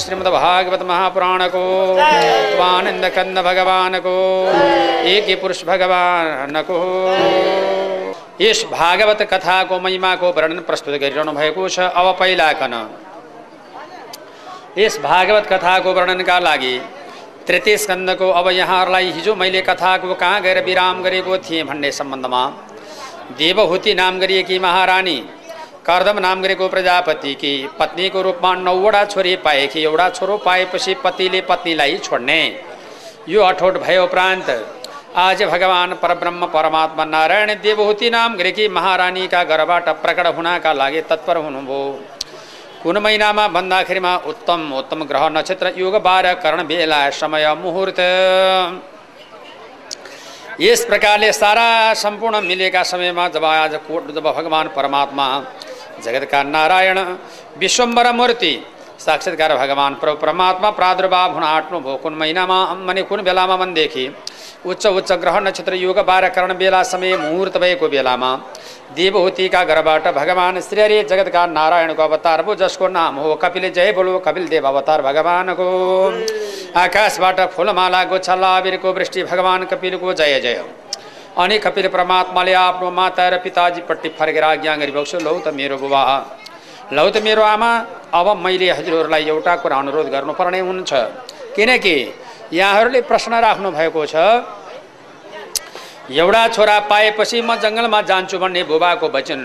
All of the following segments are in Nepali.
जय बोलो श्रीमद् भागवत महापुराण को आनंद कंद भगवान को एक ही पुरुष भगवान को यस भागवत कथाको महिमाको वर्णन प्रस्तुत गरिरहनु भएको छ। अब पहिलाकन यस भागवत कथाको वर्णनका लागि तृतीय स्कन्दको अब यहाँहरूलाई हिजो मैले कथाको कहाँ गएर विराम गरेको थिएँ भन्ने सम्बन्धमा देवहुति नाम गरिएकी महारानी कर्दम नाम गरेको प्रजापतिकी पत्नीको रूपमा नौवटा छोरी पाएकी एउटा छोरो पाएपछि पतिले पत्नीलाई छोड्ने। यो अठोट भए उपरान्त आज भगवान् परब्रह्म परमात्मा नारायण देवहुति नाम गरेकी महारानीका घरबाट प्रकट हुनका लागि तत्पर हुनुभयो कुन महिनामा भन्दाखेरिमा उत्तम उत्तम ग्रह नक्षत्र युग बाह्र करण बेला समय मुहुर्त। यस प्रकारले सारा सम्पूर्ण मिलेका समयमा जब आज कोट जब भगवान् परमात्मा जगतका नारायण विश्वम्बर मूर्ति साक्षात्कार भगवान् प्रभु परमात्मा प्रादुर्भाव हुन आँट्नुभयो कुन महिनामा भने कुन बेलामा भनेदेखि उच्च उच्च ग्रह नक्षत्र युग बाह्र करण बेला समय मुहुर्त भएको बेलामा देवहुतिका घरबाट भगवान् श्री हरि जगतका नारायणको अवतार भयो जसको नाम हो कपिल जय बोलो कपिल देव अवतार भगवानको। आकाशबाट फुलमाला गोछल्ला आबिरको वृष्टि भगवान् कपिलको जय जय। अनि कपिल परमात्माले आफ्नो माता र पिताजीपट्टि फर्केर आज्ञा गरिबक्छु लौ त मेरो बुबा लौ त मेरो आमा अब मैले हजुरहरूलाई एउटा कुरा अनुरोध गर्नुपर्ने हुन्छ। किनकि यहाँहरूले प्रश्न राख्नु भएको छ एउटा छोरा पाएपछि म जङ्गलमा जान्छु भन्ने बुबाको वचन।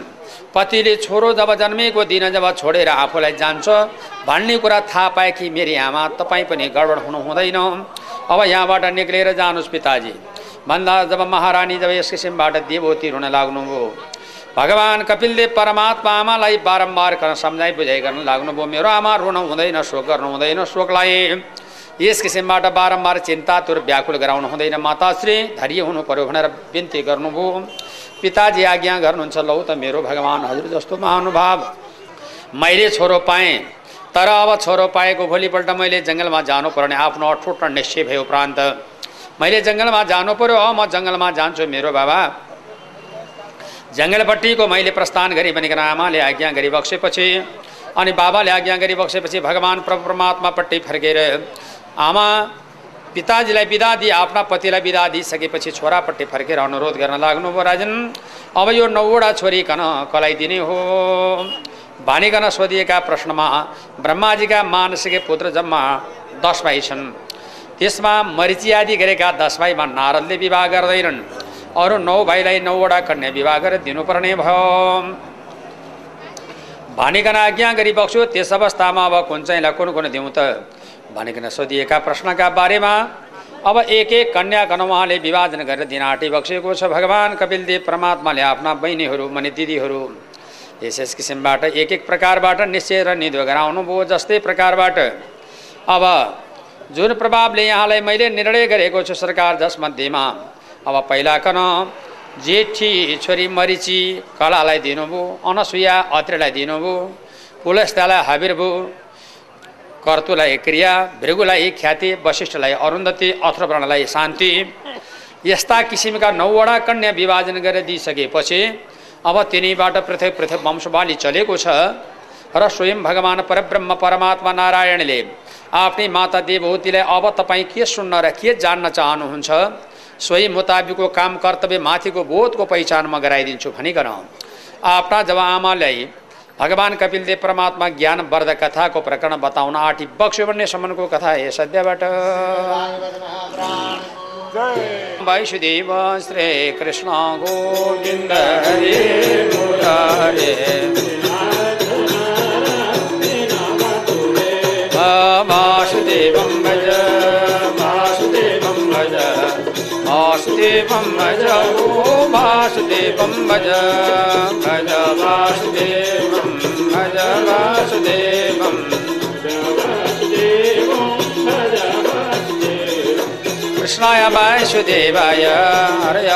पतिले छोरो जब जन्मेको दिन जब छोडेर आफूलाई जान्छ भन्ने कुरा थाहा पाए कि मेरी आमा तपाईँ पनि गडबड हुनु हुँदैन अब यहाँबाट निक्लेर जानुहोस् पिताजी। भन्दा जब महारानी जब यस किसिमबाट देवती रुन लाग्नुभयो भगवान् कपिलदेव परमात्मा आमालाई बारम्बार गर्न सम्झाइ बुझाइ गर्न लाग्नुभयो मेरो आमा रुन हुँदैन शोक गर्नु हुँदैन शोकलाई यस किसिमबाट बारम्बार चिन्तातुर व्याकुल गराउनु हुँदैन माताश्री धैर्य हुनु पर्यो भनेर बिन्ती गर्नुभयो पिताजी आज्ञा गर्नुहुन्छ लौ त मेरो भगवान् हजुर जस्तो महानुभाव मैले छोरो पाएँ तर अब छोरो पाएको भोलिपल्ट मैले जङ्गलमा जानुपर्ने आफ्नो अठोट निश्चय भयो उपरान्त मैले जङ्गलमा जानु पर्यो। म जङ्गलमा जान्छु मेरो बाबा। जङ्गलपट्टिको मैले प्रस्थान गरेँ भनिकन आमाले आज्ञा गरिबक्सेपछि अनि बाबाले आज्ञा गरिबक्सेपछि भगवान् प्रभु परमात्मापट्टि फर्केर आमा पिताजीलाई बिदा दिए आफ्ना पतिलाई बिदा दिइसकेपछि छोरापट्टि फर्केर अनुरोध गर्न लाग्नुभयो राजन। अब यो नौवटा छोरी कन कलाइदिने हो। भनिकन सोधिएका प्रश्नमा ब्रह्माजीका मानसिक पुत्र जम्मा दस भाइ छन्। त्यसमा मरिची आदि गरेका दस भाइमा नारदले विवाह गर्दैनन्। अरू नौ भाइलाई नौवटा कन्या विवाह गरेर दिनुपर्ने भयो। भनिकन आज्ञा गरिबक्छु त्यस अवस्थामा अब कुन चाहिँलाई कुन कुन दिउँ त? भनिकन सोधिएका प्रश्नका बारेमा अब एक एक कन्याकन उहाँले विभाजन गरेर दिन आँटी बक्सेको छ भगवान् कपिलदेव परमात्माले आफ्ना बहिनीहरू माने दिदीहरू यस यस किसिमबाट एक एक प्रकारबाट निश्चय र निधो गराउनु भयो जस्तै प्रकारबाट। अब जुन प्रभावले यहाँलाई मैले निर्णय गरेको छु सरकार जसमध्येमा अब पहिलाकन जेठी छोरी मरिची कलालाई दिनुभयो अनसुया अत्रेलाई दिनुभयो पुलस्तालाई हाबिर भयो कर्तुलाई क्रिया भृगुलाई ख्याति वशिष्ठलाई अरुन्धति अथर्वणलाई शान्ति यस्ता किसिमका नौवटा कन्या विभाजन गरेर दिइसकेपछि अब तिनीबाट पृथक पृथक वंशवाली चलेको छ र स्वयं भगवान् परब्रह्म परमात्मा नारायणले आफ्नै माता देवहुतीलाई अब तपाईँ के सुन्न र के जान्न चाहनुहुन्छ? सोही मुताबिकको काम कर्तव्य माथिको बोधको पहिचान म गराइदिन्छु भनिकन आफ्ना जब आमालाई भगवान् कपिलदेव परमात्मा ज्ञान वर्ध कथाको प्रकरण बताउन आँटी बक्स्यो भन्ने सम्मको कथा हे सद्यबाट। वैष्णदेव श्री कृष्ण गोविन्द वासुदेवं भज वासुदेवं भज वासुदेवं भज ओ वासुदेवं भज भज वासुदेवं भज वासुदेवं कृष्णाय वासुदेवाय हरय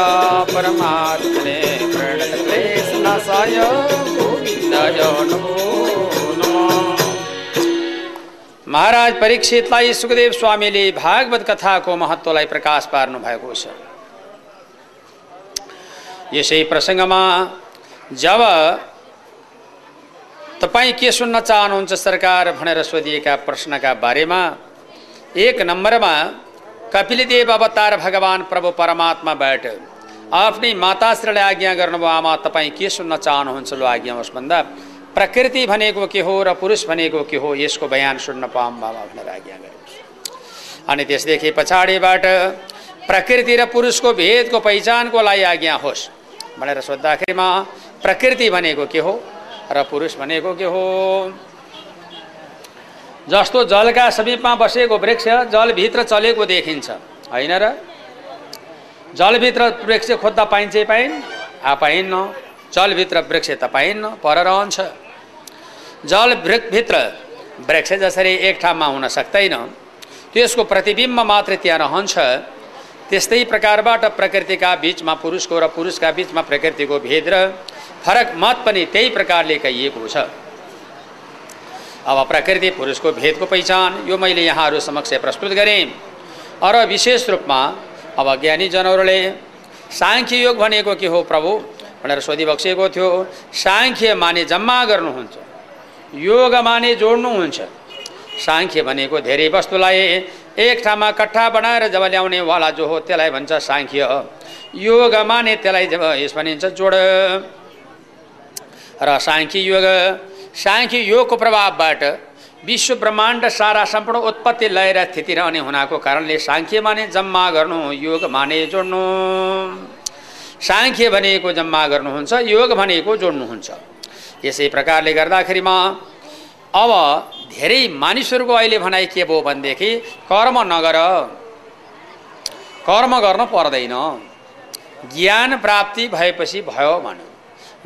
परमात्मने प्रणतक्लेशनाशाय गोविन्दाय नमो महाराज परीक्षितलाई सुखदेव स्वामीले भागवत कथाको महत्त्वलाई प्रकाश पार्नु भएको छ। यसै प्रसङ्गमा जब तपाईँ के सुन्न चाहनुहुन्छ सरकार भनेर सोधिएका प्रश्नका बारेमा एक नम्बरमा कपिलदेव अवतार भगवान् प्रभु परमात्माबाट आफ्नै माताश्रीलाई आज्ञा गर्नुभयो आमा तपाईँ के सुन्न चाहनुहुन्छ लो आज्ञा होस् भन्दा प्रकृति भनेको के हो र पुरुष भनेको के हो यसको बयान सुन्न पाऊँ बाबा भनेर आज्ञा गर्नुहोस् अनि त्यसदेखि पछाडिबाट प्रकृति र पुरुषको भेदको पहिचानको लागि आज्ञा होस् भनेर सोद्धाखेरिमा प्रकृति भनेको के हो र पुरुष भनेको के हो? जस्तो जलका समीपमा बसेको वृक्ष जलभित्र चलेको देखिन्छ। होइन र? जलभित्र वृक्ष खोज्दा पाइन्छ पाइन्? आ पाइन्न। जलभित्र वृक्ष त पाइन्न पर रहन्छ जल भित्र वृक्ष जसरी एक ठाउँमा हुन सक्दैन त्यसको प्रतिबिम्ब मात्रै त्यहाँ रहन्छ। त्यस्तै प्रकारबाट प्रकृतिका बिचमा पुरुषको र पुरुषका बिचमा प्रकृतिको भेद र फरक मत पनि त्यही प्रकारले कहिएको छ। अब प्रकृति पुरुषको भेदको पहिचान यो मैले यहाँहरू समक्ष प्रस्तुत गरेँ। र विशेष रूपमा अब ज्ञानी जनहरूले साङ्ख्य योग भनेको के हो प्रभु? भनेर सोधिबक्सिएको थियो साङ्ख्य माने जम्मा गर्नुहुन्छ योग माने जोड्नुहुन्छ साङ्ख्य भनेको धेरै वस्तुलाई एक ठाउँमा कट्ठा बनाएर जब ल्याउने वाला जो हो त्यसलाई भन्छ साङ्ख्य। योग माने त्यसलाई जब यस भनिन्छ जोड। र साङ्ख्य योग साङ्ख्य योगको प्रभावबाट विश्व ब्रह्माण्ड सारा सम्पूर्ण उत्पत्ति लय र स्थिति रहने हुनाको कारणले साङ्ख्य माने जम्मा गर्नु योग माने जोड्नु। साङ्ख्य भनेको जम्मा गर्नुहुन्छ योग भनेको जोड्नुहुन्छ। यसै प्रकारले गर्दाखेरिमा अब धेरै मानिसहरूको अहिले भनाइ के भयो भनेदेखि कर्म नगर। कर्म गर्न पर्दैन। ज्ञान प्राप्ति भएपछि भयो भन्यो।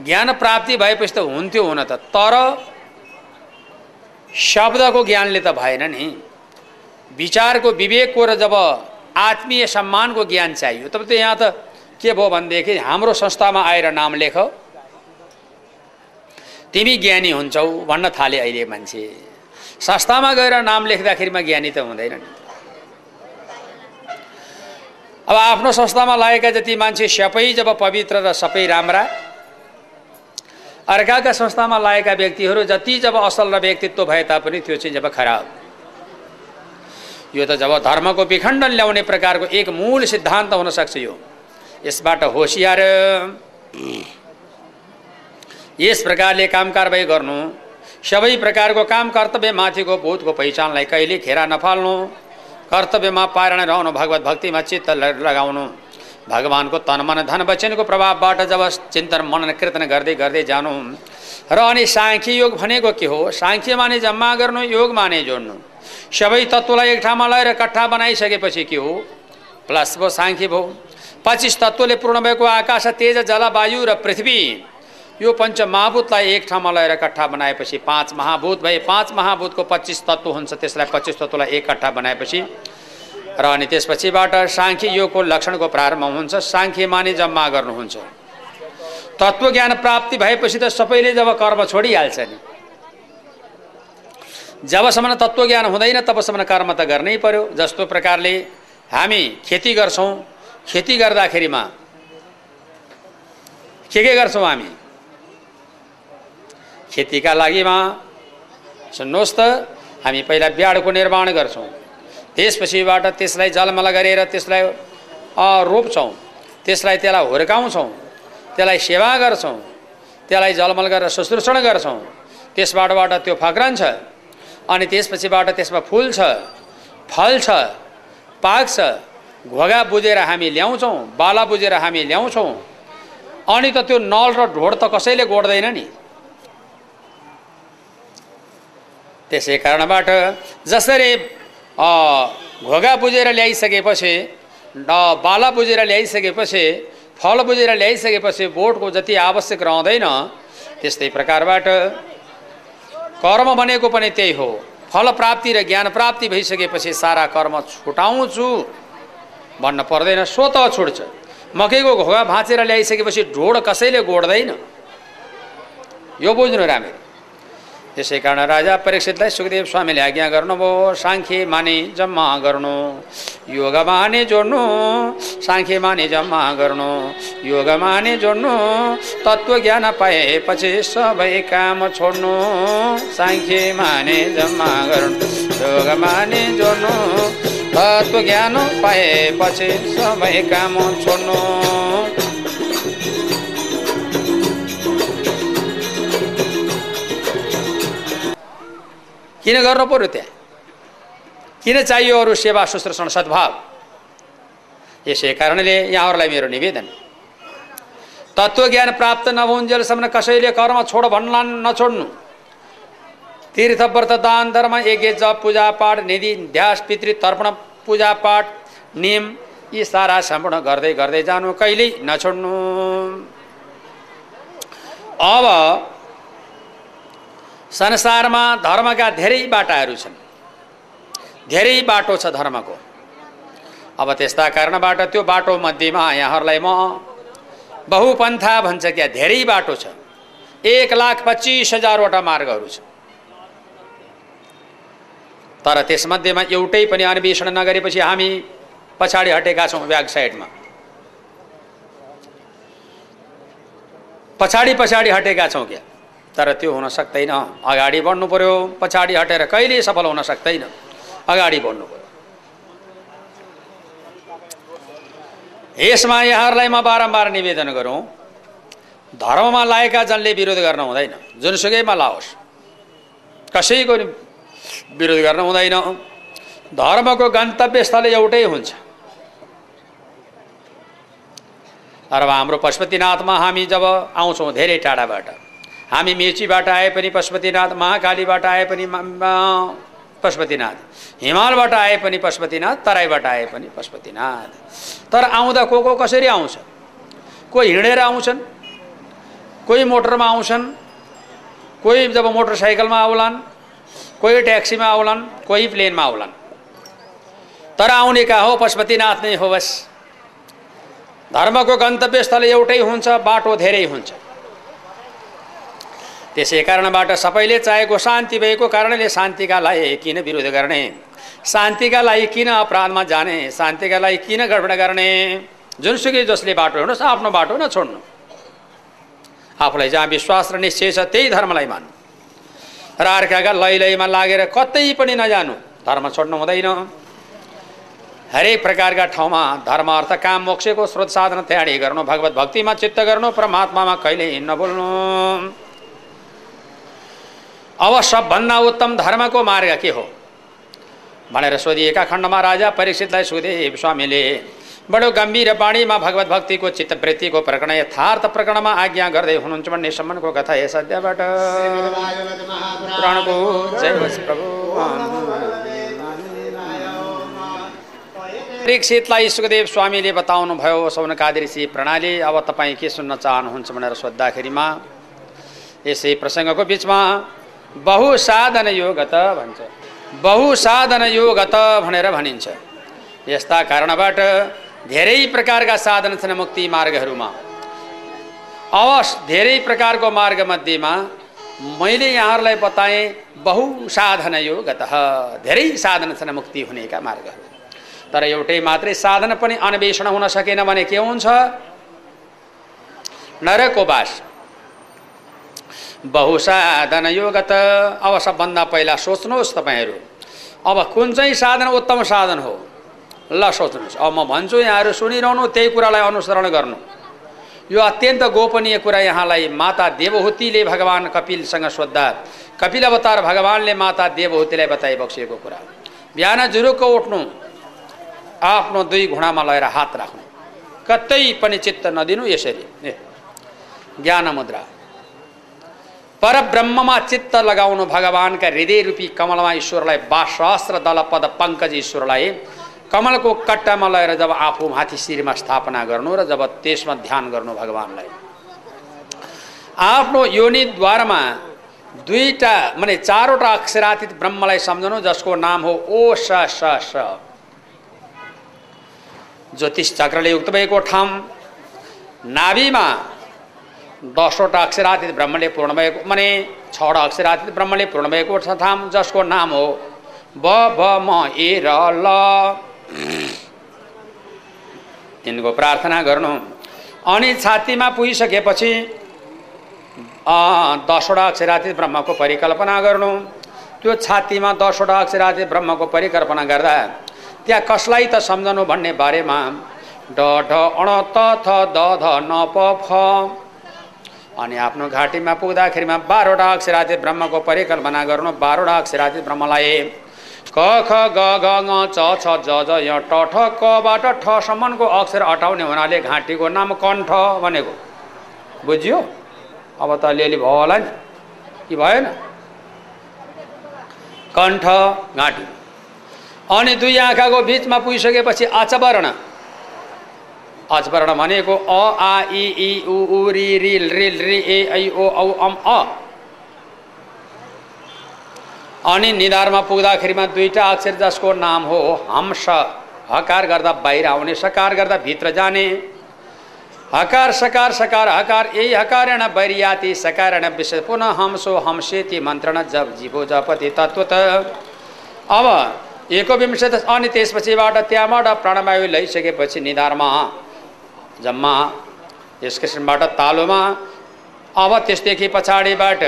ज्ञान प्राप्ति भएपछि त हुन्थ्यो हुन त तर शब्दको ज्ञानले त भएन नि। विचारको विवेकको र जब आत्मीय सम्मानको ज्ञान चाहियो तब त यहाँ त के भयो भनेदेखि हाम्रो संस्थामा आएर नाम लेख। तिमी ज्ञानी हुन्छौ भन्न थाले अहिले मान्छे। संस्थामा गएर नाम लेख्दाखेरिमा ज्ञानी त हुँदैन नि। अब आफ्नो संस्थामा लागेका जति मान्छे सबै जब पवित्र र सबै राम्रा अर्काका संस्थामा लागेका व्यक्तिहरू जति जब असल र व्यक्तित्व भए तापनि त्यो चाहिँ जब खराब। यो त जब धर्मको विखण्डन ल्याउने प्रकारको एक मूल सिद्धान्त हुनसक्छ यो। यसबाट होसियार यस प्रकारले काम कारवाही गर्नु सबै प्रकारको काम कर्तव्य माथिको भूतको पहिचानलाई कहिले खेरा नफाल्नु कर्तव्यमा पारण रहनु भगवत भक्तिमा चित्त लगाउनु भगवान्को तन मन धन वचनको प्रभावबाट जब चिन्तन मनन कीर्तन गर्दै गर्दै जानु र अनि साङ्ख्य योग भनेको के हो? साङ्ख्य माने जम्मा गर्नु योग माने जोड्नु। सबै तत्त्वलाई एक ठाउँमा लगाएर कट्ठा बनाइसकेपछि के हो? प्लस भयो साङ्ख्य भयो पच्चिस तत्त्वले पूर्ण भएको आकाश तेज जल वायु र पृथ्वी। यो पञ्च महाभूतलाई एक ठाउँमा लगाएर कट्ठा बनाएपछि पाँच महाभूत भए पाँच महाभूतको पच्चिस तत्त्व हुन्छ त्यसलाई पच्चिस तत्त्वलाई एक कट्ठा बनाएपछि। र अनि त्यसपछिबाट साङ्ख्य योगको लक्षणको प्रारम्भ हुन्छ साङ्ख्य माने जम्मा गर्नुहुन्छ। तत्त्वज्ञान प्राप्ति भएपछि त सबैले जब कर्म छोडिहाल्छ नि। जबसम्म तत्त्वज्ञान हुँदैन तबसम्म कर्म त गर्नै पर्यो। जस्तो प्रकारले हामी खेती गर्छौँ खेती गर्दाखेरिमा के के गर्छौँ हामी? खेतीका लागिमा सुन्नुहोस् त हामी पहिला ब्याडको निर्माण गर्छौँ। त्यसपछिबाट त्यसलाई जलमल गरेर त्यसलाई रोप्छौँ त्यसलाई त्यसलाई हुर्काउँछौँ। त्यसलाई सेवा गर्छौँ। त्यसलाई जलमल गरेर शुश्रूषण गर्छौँ। त्यसबाटबाट त्यो फक्रन्छ अनि त्यसपछिबाट त्यसमा फुल छ फल छ पाक्छ घोगा बुझेर हामी ल्याउँछौँ बाला बुझेर हामी ल्याउँछौँ। अनि त त्यो नल र ढोड त कसैले गोड्दैन नि? त्यसै कारणबाट जसरी घोगा बुझेर ल्याइसकेपछि बाला बुझेर ल्याइसकेपछि फल बुझेर ल्याइसकेपछि बोटको जति आवश्यक रहँदैन त्यस्तै प्रकारबाट कर्म भनेको पनि त्यही हो। फल प्राप्ति र ज्ञान प्राप्ति भइसकेपछि सारा कर्म छुटाउँछु। भन्न पर्दैन स्वत छुट्छ। मकैको घोगा भाँचेर ल्याइसकेपछि ढोड कसैले गोड्दैन। यो बुझ्नु राम्ररी त्यसै कारण राजा परीक्षितलाई सुखदेव स्वामीले आज्ञा गर्नुभयो साङ्खे माने जम्मा गर्नु योग माने जोड्नु साङ्खे माने जम्मा गर्नु योग माने जोड्नु तत्त्व ज्ञान पाएपछि सबै काम छोड्नु साङ्खे माने जम्मा गर्नु योग माने जोड्नु तत्त्व ज्ञान पाएपछि सबै काम छोड्नु। किन गर्नु पऱ्यो त्यहाँ? किन चाहियो अरू सेवा शुश्रूषण सद्भाव? यसै कारणले यहाँहरूलाई मेरो निवेदन। तत्त्वज्ञान प्राप्त नभउन्जेलसम्म कसैले कर्म छोड भन्लान् नछोड्नु। तीर्थ व्रत दान धर्म यज्ञ जप पूजापाठ निधि ध्यास पितृ तर्पण पूजापाठ नियम यी सारा सम्पूर्ण गर्दै गर्दै जानु कहिल्यै नछोड्नु। अब संसारमा धर्मका धेरै बाटाहरू छन्। धेरै बाटो छ धर्मको। अब त्यस्ता कारणबाट त्यो बाटो मध्येमा यहाँहरूलाई म बहुपन्था भन्छ क्या धेरै बाटो छ। एक लाख पच्चिस हजारवटा मार्गहरू छ तर त्यसमध्येमा एउटै पनि अन्वेषण नगरेपछि हामी पछाडि हटेका छौँ साइडमा। पछाडि पछाडि हटेका छौँ क्या? तर त्यो हुन सक्दैन। अगाडि बढ्नु पऱ्यो पछाडि हटेर कहिले सफल हुन सक्दैन? अगाडि बढ्नु पऱ्यो यसमा यहाँहरूलाई म बारम्बार निवेदन गरौँ धर्ममा लागेका जनले विरोध गर्न हुँदैन जुनसुकैमा लाओस्। कसैको विरोध गर्न हुँदैन। धर्मको गन्तव्य स्थल एउटै हुन्छ। र हाम्रो पशुपतिनाथमा हामी जब आउँछौँ धेरै टाढाबाट हामी मेचीबाट आए पनि पशुपतिनाथ महाकालीबाट आए पनि पशुपतिनाथ हिमालबाट आए पनि पशुपतिनाथ तराईबाट आए पनि पशुपतिनाथ। तर आउँदा को को कसरी आउँछ? कोही हिँडेर आउँछन् कोही मोटरमा आउँछन् कोही जब मोटरसाइकलमा आउलान् कोही ट्याक्सीमा आउलान् कोही प्लेनमा आउलान् तर आउने का हो पशुपतिनाथ नै हो बस। धर्मको गन्तव्यस्थल एउटै हुन्छ बाटो धेरै हुन्छ। त्यसै कारणबाट सबैले चाहेको शान्ति भएको कारणले शान्तिका लागि किन विरोध गर्ने? शान्तिका लागि किन अपराधमा जाने? शान्तिका लागि किन गडबड गर्ने? जुनसुकै जसले बाटो हिँड्नुहोस् आफ्नो बाटो नछोड्नु। आफूलाई जहाँ विश्वास र निश्चय छ त्यही धर्मलाई मान्नु। र अर्काका लै लैमा लागेर कतै पनि नजानु। धर्म छोड्नु हुँदैन। हरेक प्रकारका ठाउँमा धर्म अर्थ काम मोक्षको स्रोत साधन तयारी गर्नु भगवत भक्तिमा चित्त गर्नु परमात्मामा कहिले नबोल्नु अब सबभन्दा उत्तम धर्मको मार्ग के हो? भनेर सोधिएका खण्डमा राजा परीक्षितलाई सुदेव स्वामीले बडो गम्भीर बाणीमा भगवत भक्तिको चित्तवृत्तिको प्रकरण यथार्थ प्रकरणमा आज्ञा गर्दै हुनुहुन्छ भन्ने सम्मको कथा यस अध्यायबाट परीक्षितलाई सुखदेव स्वामीले बताउनु भयो सौनकादि ऋषि प्रणाली अब तपाईँ के सुन्न चाहनुहुन्छ भनेर सोद्धाखेरिमा यसै प्रसङ्गको बिचमा बहुसाधन योगत भन्छ। बहुसाधन योगत भनेर भनिन्छ। यस्ता कारणबाट धेरै प्रकारका साधन छन् मुक्ति मार्गहरूमा। अवश्य धेरै प्रकारको मार्गमध्येमा मैले यहाँहरूलाई बताएँ बहुसाधन योगत धेरै साधन छन् मुक्ति हुनेका मार्गहरू। तर एउटै मात्रै साधन पनि अन्वेषण हुन सकेन भने के हुन्छ? नरको बास बहुसाधन योगत अब सबभन्दा पहिला सोच्नुहोस् तपाईँहरू अब कुन चाहिँ साधन उत्तम साधन हो? ल सोच्नुहोस् अब म भन्छु यहाँहरू सुनिरहनु त्यही कुरालाई अनुसरण गर्नु। यो अत्यन्त गोपनीय कुरा यहाँलाई माता देवहुतीले भगवान् कपिलसँग सोद्धा। कपिल अवतार भगवान्ले माता देवहुतीलाई बताइबक्सिएको कुरा। बिहान जुरुक्क उठ्नु। आफ्नो दुई घुँडामा लगेर हात राख्नु। कतै पनि चित्त नदिनु यसरी। ज्ञान मुद्रा। परब्रह्ममा चित्त लगाउनु भगवान्का हृदय रूपी कमलमा ईश्वरलाई बासहस्र दल पद पङ्कज ईश्वरलाई कमलको कट्टामा लगेर जब आफू माथि शिरमा स्थापना गर्नु र जब त्यसमा ध्यान गर्नु भगवान्लाई आफ्नो योनिद्वारमा दुईवटा माने चारवटा अक्षरातीत ब्रह्मलाई सम्झनु जसको नाम हो ओ स स स ज्योतिष चक्रले युक्त भएको ठाउँ। नाभिमा दसवटा अक्षरातीत ब्रह्मले पूर्ण भएको माने छवटा अक्षरातीत ब्रह्मले पूर्ण भएको थाम जसको नाम हो ब भ म ए र ल। तिनको प्रार्थना गर्नु। अनि छातीमा पुगिसकेपछि दसवटा अक्षरातीत ब्रह्मको परिकल्पना गर्नु। त्यो छातीमा दसवटा अक्षरातीत ब्रह्मको परिकल्पना गर्दा त्यहाँ कसलाई त सम्झनु भन्ने बारेमा ड ढ अण त थ द ध न प फ। अनि आफ्नो घाँटीमा पुग्दाखेरिमा बाह्रवटा अक्षरातीत ब्रह्मको परिकल्पना गर्नु। बाह्रवटा अक्षरातीत ब्रह्मलाई क ख ग ग ङ च छ ज ज य ट ठ कबाट ठसम्मको अक्षर हटाउने हुनाले घाँटीको नाम कण्ठ भनेको। बुझ्यो? अब त अलिअलि भयो होला नि। कि भएन? कण्ठ घाँटी। अनि दुई आँखाको बिचमा पुगिसकेपछि आचवर्ण आचवर्ण भनेको अ आ इ उ रि रिल रिल रि ए ऐ ओ औ अम अ। अनि निधारमा पुग्दाखेरिमा दुईवटा अक्षर जसको नाम हो हंस। हकार गर्दा बाहिर आउने सकार गर्दा भित्र जाने। हकार सकार सकार हकार यही हकारेण बैरियाति सकारेण विषय पुनः हंसो हंसेति मन्त्रण जप जीवो जपति तत्व त अब एकविंशत अनि त्यसपछिबाट त्यहाँबाट प्राणवायु लैसकेपछि निधारमा जम्मा यस किसिमबाट तालुमा। अब त्यसदेखि पछाडिबाट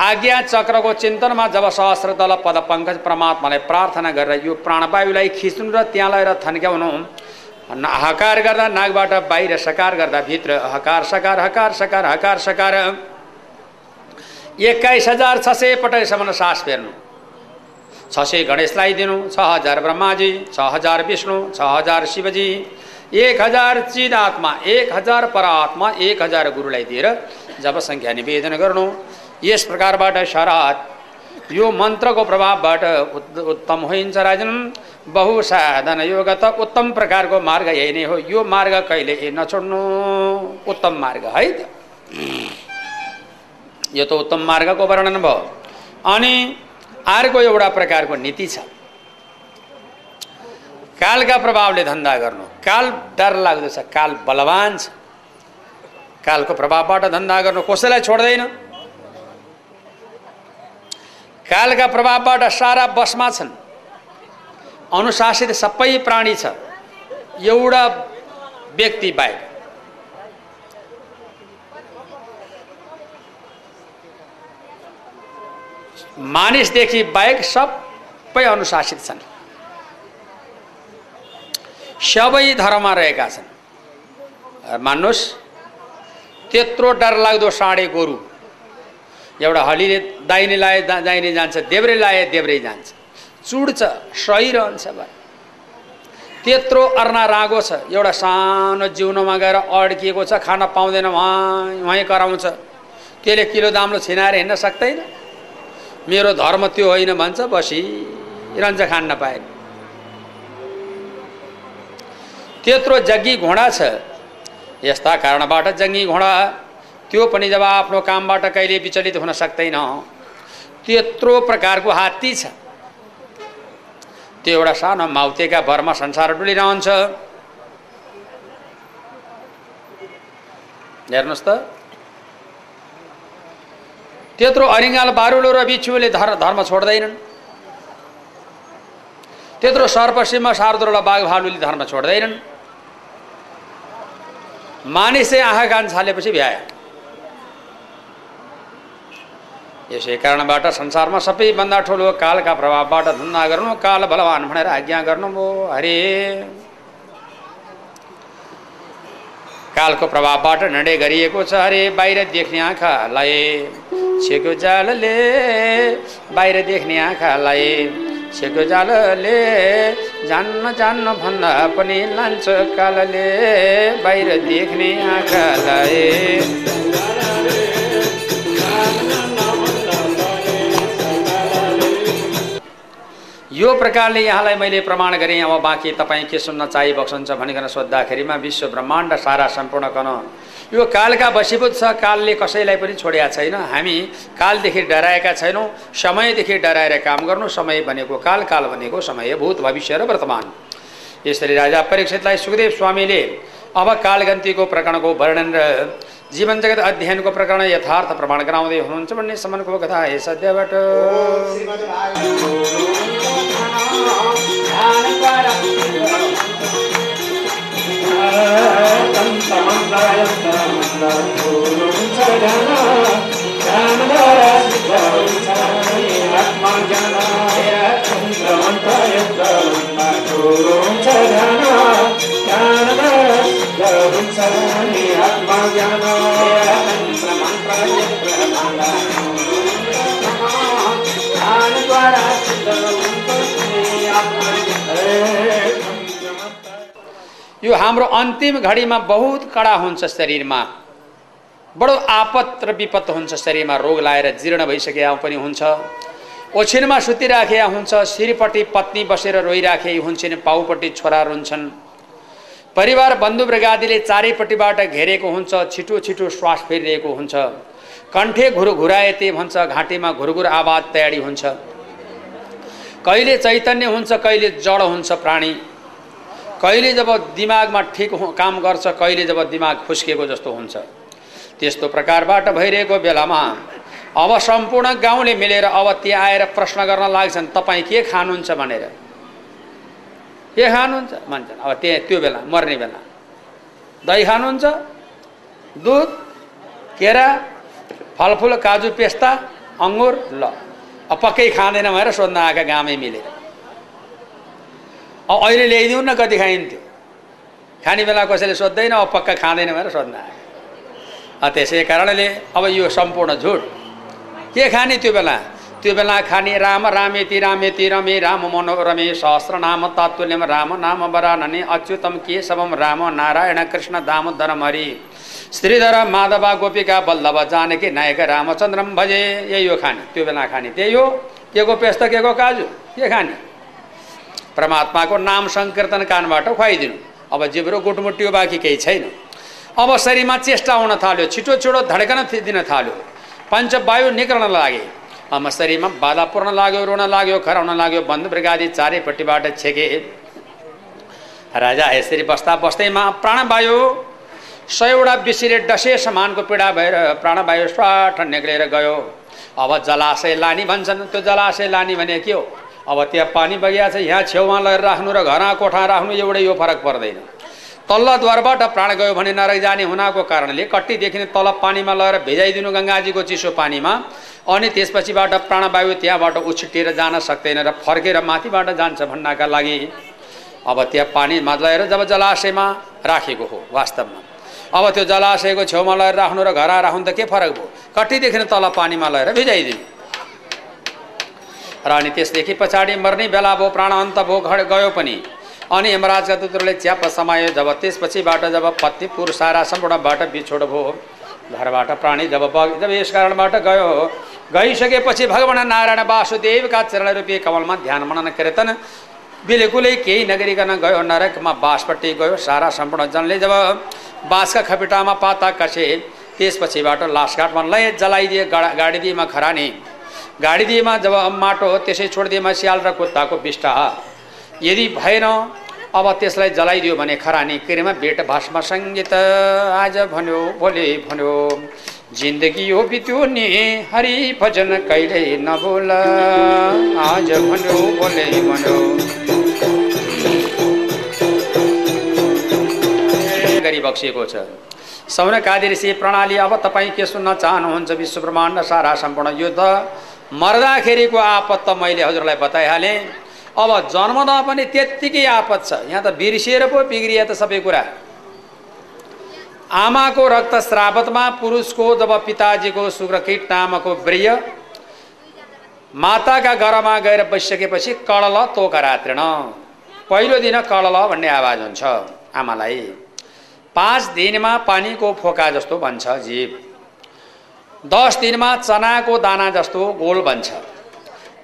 आज्ञा चक्रको चिन्तनमा जब सहस्र दल पद पङ्कज परमात्मालाई प्रार्थना गरेर यो प्राणवायुलाई खिच्नु र त्यहाँ लगेर थन्क्याउनु हकार गर्दा नागबाट बाहिर सकार गर्दा भित्र हकार सकार हकार सकार हकार सकार। एक्काइस हजार छ सय पटकसम्म सास फेर्नु। छ सय गणेशलाई दिनु छ हजार ब्रह्माजी छ हजार विष्णु छ हजार शिवजी एक हजार चिद आत्मा एक हजार परात्मा एक हजार गुरुलाई दिएर जब सङ्ख्या निवेदन गर्नु। यस प्रकारबाट शरात यो मन्त्रको प्रभावबाट उत्तम होइन्छ राजन बहुसाधन योग त उत्तम प्रकारको मार्ग यही नै हो। यो मार्ग कहिले नछोड्नु। उत्तम मार्ग है त यो त उत्तम मार्गको वर्णन भयो। अनि अर्को एउटा प्रकारको नीति छ। कालका प्रभावले धन्दा गर्नु। काल डर लाग्दो छ। काल बलवान छ। कालको प्रभावबाट धन्दा गर्नु कसैलाई छोड्दैन। कालका प्रभावबाट सारा बसमा छन्। अनुशासित सबै प्राणी छ। एउटा व्यक्ति बाहेक। मानिसदेखि बाहेक सबै अनुशासित छन्। सबै धर्ममा रहेका छन्। मान्नुहोस् त्यत्रो डरलाग्दो साँडे गोरु। एउटा हलीले दाहिने लाए दाहिने जान्छ देब्रे लाए देब्रे जान्छ। चुड्छ सही रहन्छ भाइ। त्यत्रो अर्ना रागो छ एउटा सानो जिउनोमा गएर अड्किएको छ खान पाउँदैन उहाँ उहीँ कराउँछ। त्यसले किलो दाम्रो छिनाएर हिँड्न सक्दैन। मेरो धर्म त्यो होइन भन्छ बसिरहन्छ खान नपाए त्यत्रो जग्गी घोडा छ यस्ता कारणबाट जङ्गी घोडा त्यो पनि जब आफ्नो कामबाट कहिले विचलित हुन सक्दैन त्यत्रो प्रकारको हात्ती छ। त्यो एउटा सानो माउतेका भरमा संसार डुलिरहन्छ। हेर्नुहोस् त। त्यत्रो अरिङ्गाल बारुलो र बिच्छुले धर्म धर्म छोड्दैनन्। त्यत्रो सर्पसिंह शारदुला बाघ भालुले धर्म छोड्दैनन्। मानिसै आँखा कान छालेपछि भ्यायो यसै कारणबाट संसारमा सबैभन्दा ठुलो कालका प्रभावबाट धन्दा गर्नु काल बलवान भनेर आज्ञा गर्नुभयो हरे। कालको प्रभावबाट निर्णय गरिएको छ अरे बाहिर देख्ने आँखालाई। छेको जालले बाहिर देख्ने आँखालाई। छेको जालले जान्न जान्न भन्दा पनि लान्छ कालले बाहिर देख्ने आँखालाई। यो प्रकारले यहाँलाई मैले प्रमाण गरेँ। अब बाँकी तपाईँ के सुन्न चाहिबक्सन्छ भनिकन सोद्धाखेरिमा विश्व ब्रह्माण्ड सारा सम्पूर्ण कन यो कालका वशीभूत छ कालले कसैलाई पनि छोडेका छैन। हामी कालदेखि डराएका छैनौँ समयदेखि डराएर काम गर्नु समय भनेको काल काल भनेको समय भूत भविष्य र वर्तमान। यसरी राजा परीक्षितलाई सुखदेव स्वामीले अब कालगन्तीको प्रकरणको वर्णन र जीवन जगत अध्ययनको प्रकरण यथार्थ प्रमाण गराउँदै हुनुहुन्छ भन्ने सम्मको कथा हे सद्यबाट यो हाम्रो अन्तिम घडीमा बहुत कडा हुन्छ शरीरमा। बडो आपत र विपत हुन्छ शरीरमा रोग लाएर जीर्ण भइसकेका पनि हुन्छ। ओछिनमा सुतिराखेका हुन्छ श्रीपट्टि पत्नी बसेर रोइराखे हुन्छन् पाउपट्टि छोरा रुन्छन्। परिवार बन्धु ब्रगादीले चारैपट्टिबाट घेरेको हुन्छ छिटो छिटो श्वास फेरिरहेको हुन्छ। कण्ठे घुर घुराए भन्छ घाँटीमा घुरघुर आवाज तयारी हुन्छ। कहिले चैतन्य हुन्छ कहिले जड हुन्छ प्राणी। कहिले जब दिमागमा ठिक काम गर्छ कहिले जब दिमाग खुस्किएको जस्तो हुन्छ। त्यस्तो प्रकारबाट भइरहेको बेलामा अब सम्पूर्ण गाउँले मिलेर अब त्यहाँ आएर प्रश्न गर्न लाग्छन् तपाईँ के खानुहुन्छ भनेर। के खानुहुन्छ? भन्छन् अब त्यहाँ त्यो बेला मर्ने बेला। दही खानुहुन्छ? दुध? केरा? फलफुल काजु पेस्ता? अङ्गुर? ल। अब पक्कै खाँदैन भनेर सोध्न आएका गामै मिलेर। अहिले ल्याइदिउँ न कति खाइन्थ्यो। खाने बेला कसैले सोध्दैन अब पक्का खाँदैन भनेर सोध्न आयो। त्यसै कारणले अब यो सम्पूर्ण झुट। के खाने त्यो बेला? त्यो बेला खाने राम रामेति रामेति रमे राम मनोरमे सहस्र नाम तात्तुल्यम राम नाम वरानने अच्युतम केशवम राम नारायण कृष्ण दामोदर हरि श्रीधर माधवा गोपिका बल्लभ जानकी नायक रामचन्द्रम भजे यही हो खाने। त्यो बेला खाने। त्यही हो। के को पेस्त के को काजु? के खाने? परमात्माको नाम सङ्कीर्तन कानबाट खुवाइदिनु। अब जिब्रो गुटमुटियो बाँकी केही छैन। अब शरीरमा चेष्टा हुन थाल्यो छिटो छिटो धड्कन दिन थाल्यो। पञ्चवायु निक्रन लागे। अब शरीरमा बाधा पुर्न लाग्यो रुन लाग्यो खराउन लाग्यो बन्द ब्रिगादी चारैपट्टिबाट छेके। राजा यसरी बस्दा बस्दैमा प्राणवायु सयवटा बिसिरे डसे समानको पीडा भएर प्राणवायु स्वाट निक्लेर गयो। अब जलाशय लानी भन्छन्। त्यो जलाशय लानी भने के हो? अब त्यहाँ पानी बगिया छ यहाँ छेउमा लगेर राख्नु र घरमा कोठा राख्नु एउटै यो फरक पर्दैन। तल्लद्वारबाट प्राण गयो भने नरक जाने हुनाको कारणले कट्टीदेखि तल पानीमा लगेर भेजाइदिनु गङ्गाजीको चिसो पानीमा अनि त्यसपछिबाट प्राणवायु त्यहाँबाट उछिटिएर जान सक्दैन र फर्केर माथिबाट जान्छ भन्नका लागि अब त्यहाँ पानीमा लगेर जब जलाशयमा राखेको हो वास्तवमा। अब त्यो जलाशयको छेउमा लगेर राख्नु र घर राख्नु त के फरक भयो? कट्टीदेखि तल पानीमा लगेर भिजाइदिनु। र अनि त्यसदेखि पछाडि मर्ने बेला भयो प्राण अन्त भयो घर गयो पनि। अनि यमराजका दुत्रले च्याप समायो जब त्यसपछिबाट जब पत्नी पुर सारा सम्पूर्णबाट बिछोड भयो घरबाट प्राणी जब बग जब यस कारणबाट गयो। गइसकेपछि भगवान् नारायण वासुदेवका चरण रूपी कमलमा ध्यान मनन कीर्तन। बिल्कुलै केही नगरिकन गयो नरकमा बाँसपट्टि गयो सारा सम्पूर्ण जनले जब बाँसका खपिटामा पाता कसे त्यसपछिबाट लासघाटमा लय जलाइदिए गाडा गाडिदिएमा खरानी। गाडिदिएमा जब माटो त्यसै छोडिदिएमा स्याल र कुत्ताको बिष्टा। यदि भएन अब त्यसलाई जलाइदियो भने खरानी किरेमा भेट भाषमा सङ्गीत आज भन्यो भोलि भन्यो जिन्दगी हो बित्यो नि। हरि भजन कहिले नबोल आज भन्यो भोलि भन्यो। गरी बक्सिएको छ। सौनकादि प्रणाली अब तपाईँ के सुन्न चाहनुहुन्छ? विश्व ब्रह्माण्ड सारा सम्पूर्ण युद्ध। मर्दाखेरिको आपत त मैले हजुरलाई बताइहालेँ। अब जन्मदा पनि त्यत्तिकै आपत छ। यहाँ त बिर्सिएर पो बिग्रिया त सबै कुरा। आमाको रक्तस्रावतमा पुरुषको जब पिताजीको शुक्रकीट नामको ब्रिय माताका घरमा गएर बसिसकेपछि कडल तोका रात्रिण। पहिलो दिन कडल भन्ने आवाज हुन्छ आमालाई। पाँच दिनमा पानीको फोका जस्तो भन्छ जीव। दस दिनमा चनाको दाना जस्तो गोल बन्छ।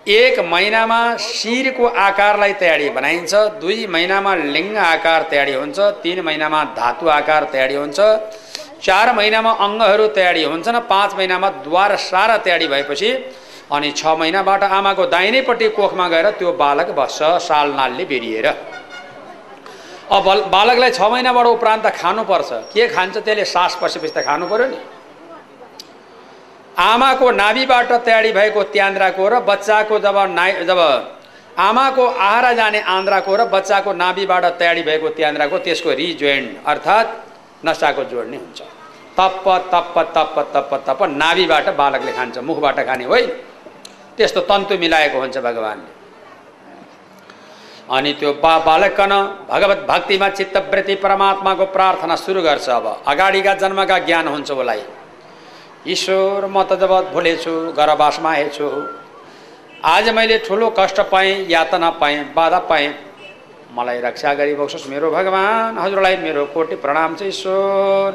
एक महिनामा शिरको आकारलाई तयारी बनाइन्छ। दुई महिनामा लिङ्ग आकार तयारी हुन्छ। तिन महिनामा धातु आकार तयारी हुन्छ। चार महिनामा अङ्गहरू तयारी हुन्छन् पाँच महिनामा द्वार सारा तयारी भएपछि अनि छ महिनाबाट आमाको दाहिनैपट्टि कोखमा गएर त्यो बालक बस्छ साल नालले बेरिएर। अब बालकलाई छ महिनाबाट उपरान्त खानुपर्छ। के खान्छ त्यसले सास पसेपछि त खानु पऱ्यो नि। आमाको नाभिबाट तयारी भएको त्यान्द्राको र बच्चाको जब नाइ जब आमाको आहारा जाने आन्द्राको र बच्चाको नाभिबाट तयारी भएको त्यान्द्राको त्यसको रिजोइन्ट अर्थात् नसाको जोड्ने हुन्छ। तप्प तप्प तप्प तप्प तप्प नाभिबाट बालकले खान्छ मुखबाट खाने होइन त्यस्तो तन्तु मिलाएको हुन्छ भगवान्ले। अनि त्यो बा बालकन भगवत भक्तिमा चित्तवृत्ति परमात्माको प्रार्थना सुरु गर्छ अब। अगाडिका जन्मका ज्ञान हुन्छ उसलाई। ईश्वर म त जब भुलेछु घरवासमा आएछु आज मैले ठुलो कष्ट पाएँ यातना पाएँ बाधा पाएँ। मलाई रक्षा गरिबक्सोस् मेरो भगवान्। हजुरलाई मेरो कोटि प्रणाम छ ईश्वर।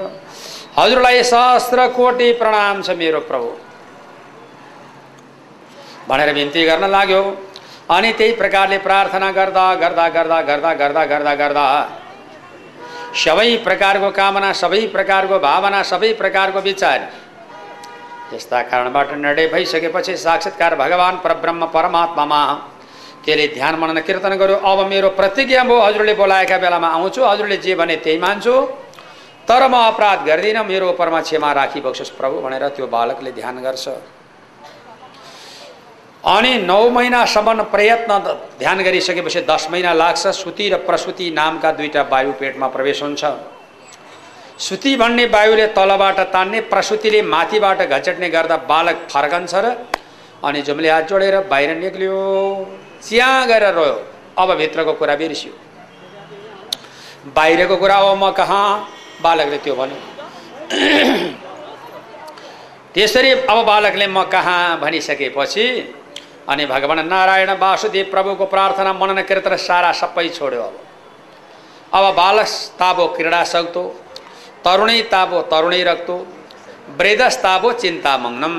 हजुरलाई सहस्र कोटि प्रणाम छ मेरो प्रभु। भनेर बिन्ती गर्न लाग्यो। अनि त्यही प्रकारले प्रार्थना गर्दा गर्दा गर्दा गर्दा गर्दा गर्दा गर्दा सबै प्रकारको कामना सबै प्रकारको भावना सबै प्रकारको विचार यस्ता कारणबाट निर्णय भइसकेपछि साक्षात्कार भगवान् परब्रह्म परमात्मामा। त्यसले ध्यान मनन कीर्तन गर्यो। अब मेरो प्रतिज्ञा म हजुरले बोलाएका बेलामा आउँछु। हजुरले जे भने त्यही मान्छु। तर म अपराध गर्दिनँ। मेरो उपरमा क्षमा राखिबक्सोस् प्रभु भनेर त्यो बालकले ध्यान गर्छ। अनि नौ महिनासम्म प्रयत्न ध्यान गरिसकेपछि दस महिना लाग्छ। सुति र प्रसुति नामका दुईवटा वायु पेटमा प्रवेश हुन्छ। सुती भन्ने वायुले तलबाट तान्ने प्रसुतिले माथिबाट घचेट्ने गर्दा बालक फर्कन्छ र अनि जुम्ले हात जोडेर बाहिर निक्लियो। चिया गरेर रोयो। अब भित्रको कुरा बिर्सियो। बाहिरको कुरा अब म कहाँ? बालकले त्यो भन्यो। त्यसरी अब बालकले म कहाँ भनिसकेपछि अनि भगवान् नारायण वासुदेव प्रभुको प्रार्थना मनन कीर्तन सारा सबै छोड्यो अब। अब बालक ताबो क्रीडा सक्दो तरुणै ताबो तरुणै रक्तो चिन्ता मग्नम।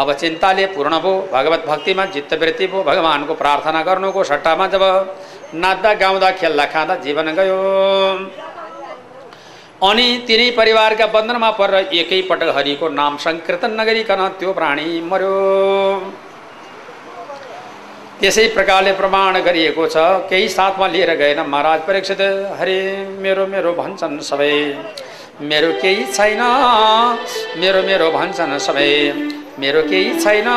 अब चिन्ताले पूर्ण भयो भगवत भक्तिमा चित्तवृत्ति भयो भगवान्को प्रार्थना गर्नुको सट्टामा जब नाच्दा गाउँदा खेल्दा खाँदा जीवन गयो। अनि तिनै परिवारका बन्धनमा परेर एकैपटक हरिको नाम सङ्कीर्तन नगरिकन त्यो प्राणी मर्यो। त्यसै प्रकारले प्रमाण गरिएको छ। केही साथमा लिएर गएन। महाराज परीक्षित हरे मेरो मेरो भन्छन् सबै। मेरो केही छैन। मेरो मेरो भन्छन् सबै। मेरो केही छैन।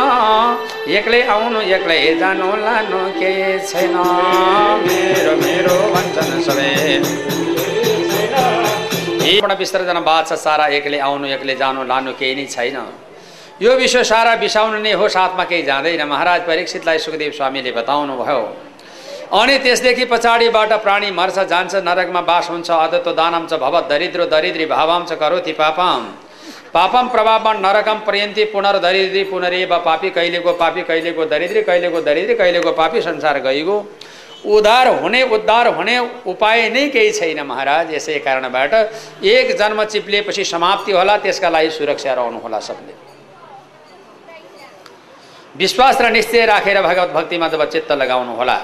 एक्लै आउनु एक्लै जानु लानु केही छैन। मेरो मेरो भन्छन् सबै। विसर्जन बाछ सारा एक्लै आउनु एक्लै जानु लानु केही नै छैन। यो विश्व सारा बिसाउनु नै हो साथमा केही जाँदैन। महाराज परीक्षितलाई सुखदेव स्वामीले बताउनु भयो अनि त्यसदेखि पछाडिबाट प्राणी मर्छ जान्छ नरकमा बास हुन्छ अदत्तो दानम छ भव दरिद्रो दरिद्री भावम छ करोति पापम। पापम प्रभावमा नरकम पर्यन्ती पुनर्दरिद्री पुनरेव पापी कहिलेको पापी कहिलेको दरिद्री कहिलेको दरिद्री कहिलेको पापी संसार गइगयो। उद्धार हुने उद्धार हुने उपाय नै केही छैन महाराज यसै कारणबाट एक जन्म चिप्लिएपछि समाप्ति होला त्यसका लागि सुरक्षा रहनु होला सबले। विश्वास र निश्चय राखेर भगवत भक्तिमा जब चित्त लगाउनु होला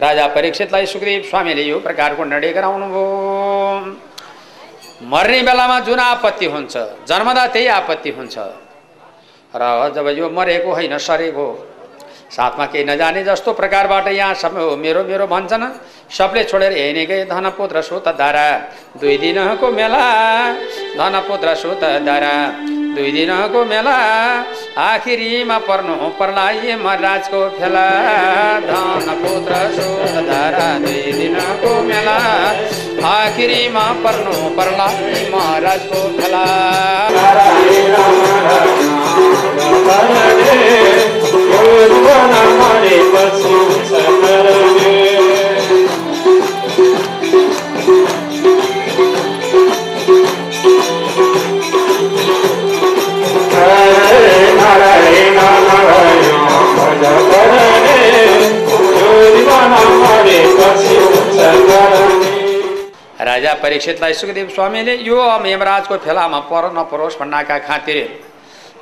राजा परीक्षितलाई सुखदेव स्वामीले यो प्रकारको निर्णय गराउनुभयो मर्ने बेलामा जुन आपत्ति हुन्छ जन्मदा त्यही आपत्ति हुन्छ। र जब यो मरेको होइन सरेको साथमा केही नजाने जस्तो प्रकारबाट यहाँ सब मेरो मेरो भन्छन् सबले छोडेर हेर्ने गए धनपुत्र सुत धारा। दुई दिनको मेला धनपुत्र सुत धारा। दुई दिनको मेला आखिरीमा पर्नु पर्ला महाराजको फेला। धन पुत्र धारा दुई दिनको मेला आखिरीमा पर्नु पर्ला महाराजको फेला। राजा परीक्षितलाई सुखदेव स्वामीले यो यमराजको फेलामा पर नपरोस् भन्नाका खातिर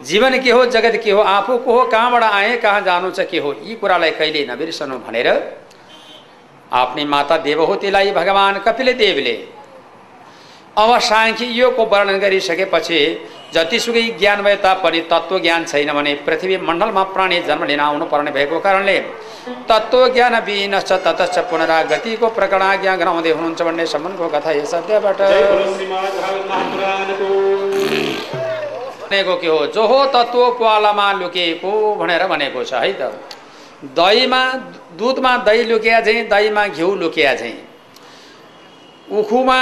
जीवन के हो जगत के हो आफू को हो कहाँबाट आए कहाँ जानु छ के हो यी कुरालाई कहिले नबिर्सनु भनेर आफ्नै माता देवहुतीलाई भगवान् कपिल देवले। अब साङ्ख्य योगको वर्णन गरिसकेपछि जतिसुकै ज्ञान भए तापनि तत्त्व ज्ञान छैन भने पृथ्वी मण्डलमा प्राणी जन्म लिन आउनुपर्ने भएको कारणले तत्त्व ज्ञान विहीनश्च ततश्च पुनरागतिको प्रकरणाज्ञा गराउँदै हुनुहुन्छ भन्ने सम्बन्धको कथा यस अध्यायबाट। भनेको के हो? जो हो तत्त्व पालामा लुकेको भनेर भनेको छ है त? दहीमा दुधमा दही लुकिया चाहिँ दहीमा घिउ लुकिया चाहिँ उखुमा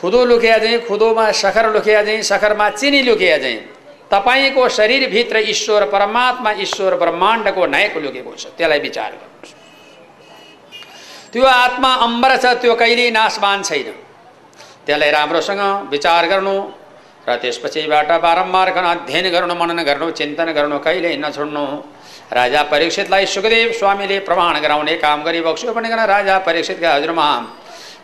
खुदो लुकिया चाहिँ खुदोमा सखर लुकिया चाहिँ सखरमा चिनी लुकिया चाहिँ तपाईँको शरीरभित्र ईश्वर परमात्मा ईश्वर ब्रह्माण्डको नायक लुकेको छ। त्यसलाई विचार गर्नुहोस्। त्यो आत्मा अम्बर छ त्यो कहिल्यै नाशमान छैन। त्यसलाई राम्रोसँग विचार गर्नु र त्यसपछिबाट बारम्बार अध्ययन गर्नु मनन गर्नु चिन्तन गर्नु कहिल्यै नछोड्नु राजा परीक्षितलाई सुखदेव स्वामीले प्रमाण गराउने काम गरिबक्स्यो भनिकन राजा परीक्षितका हजुरमा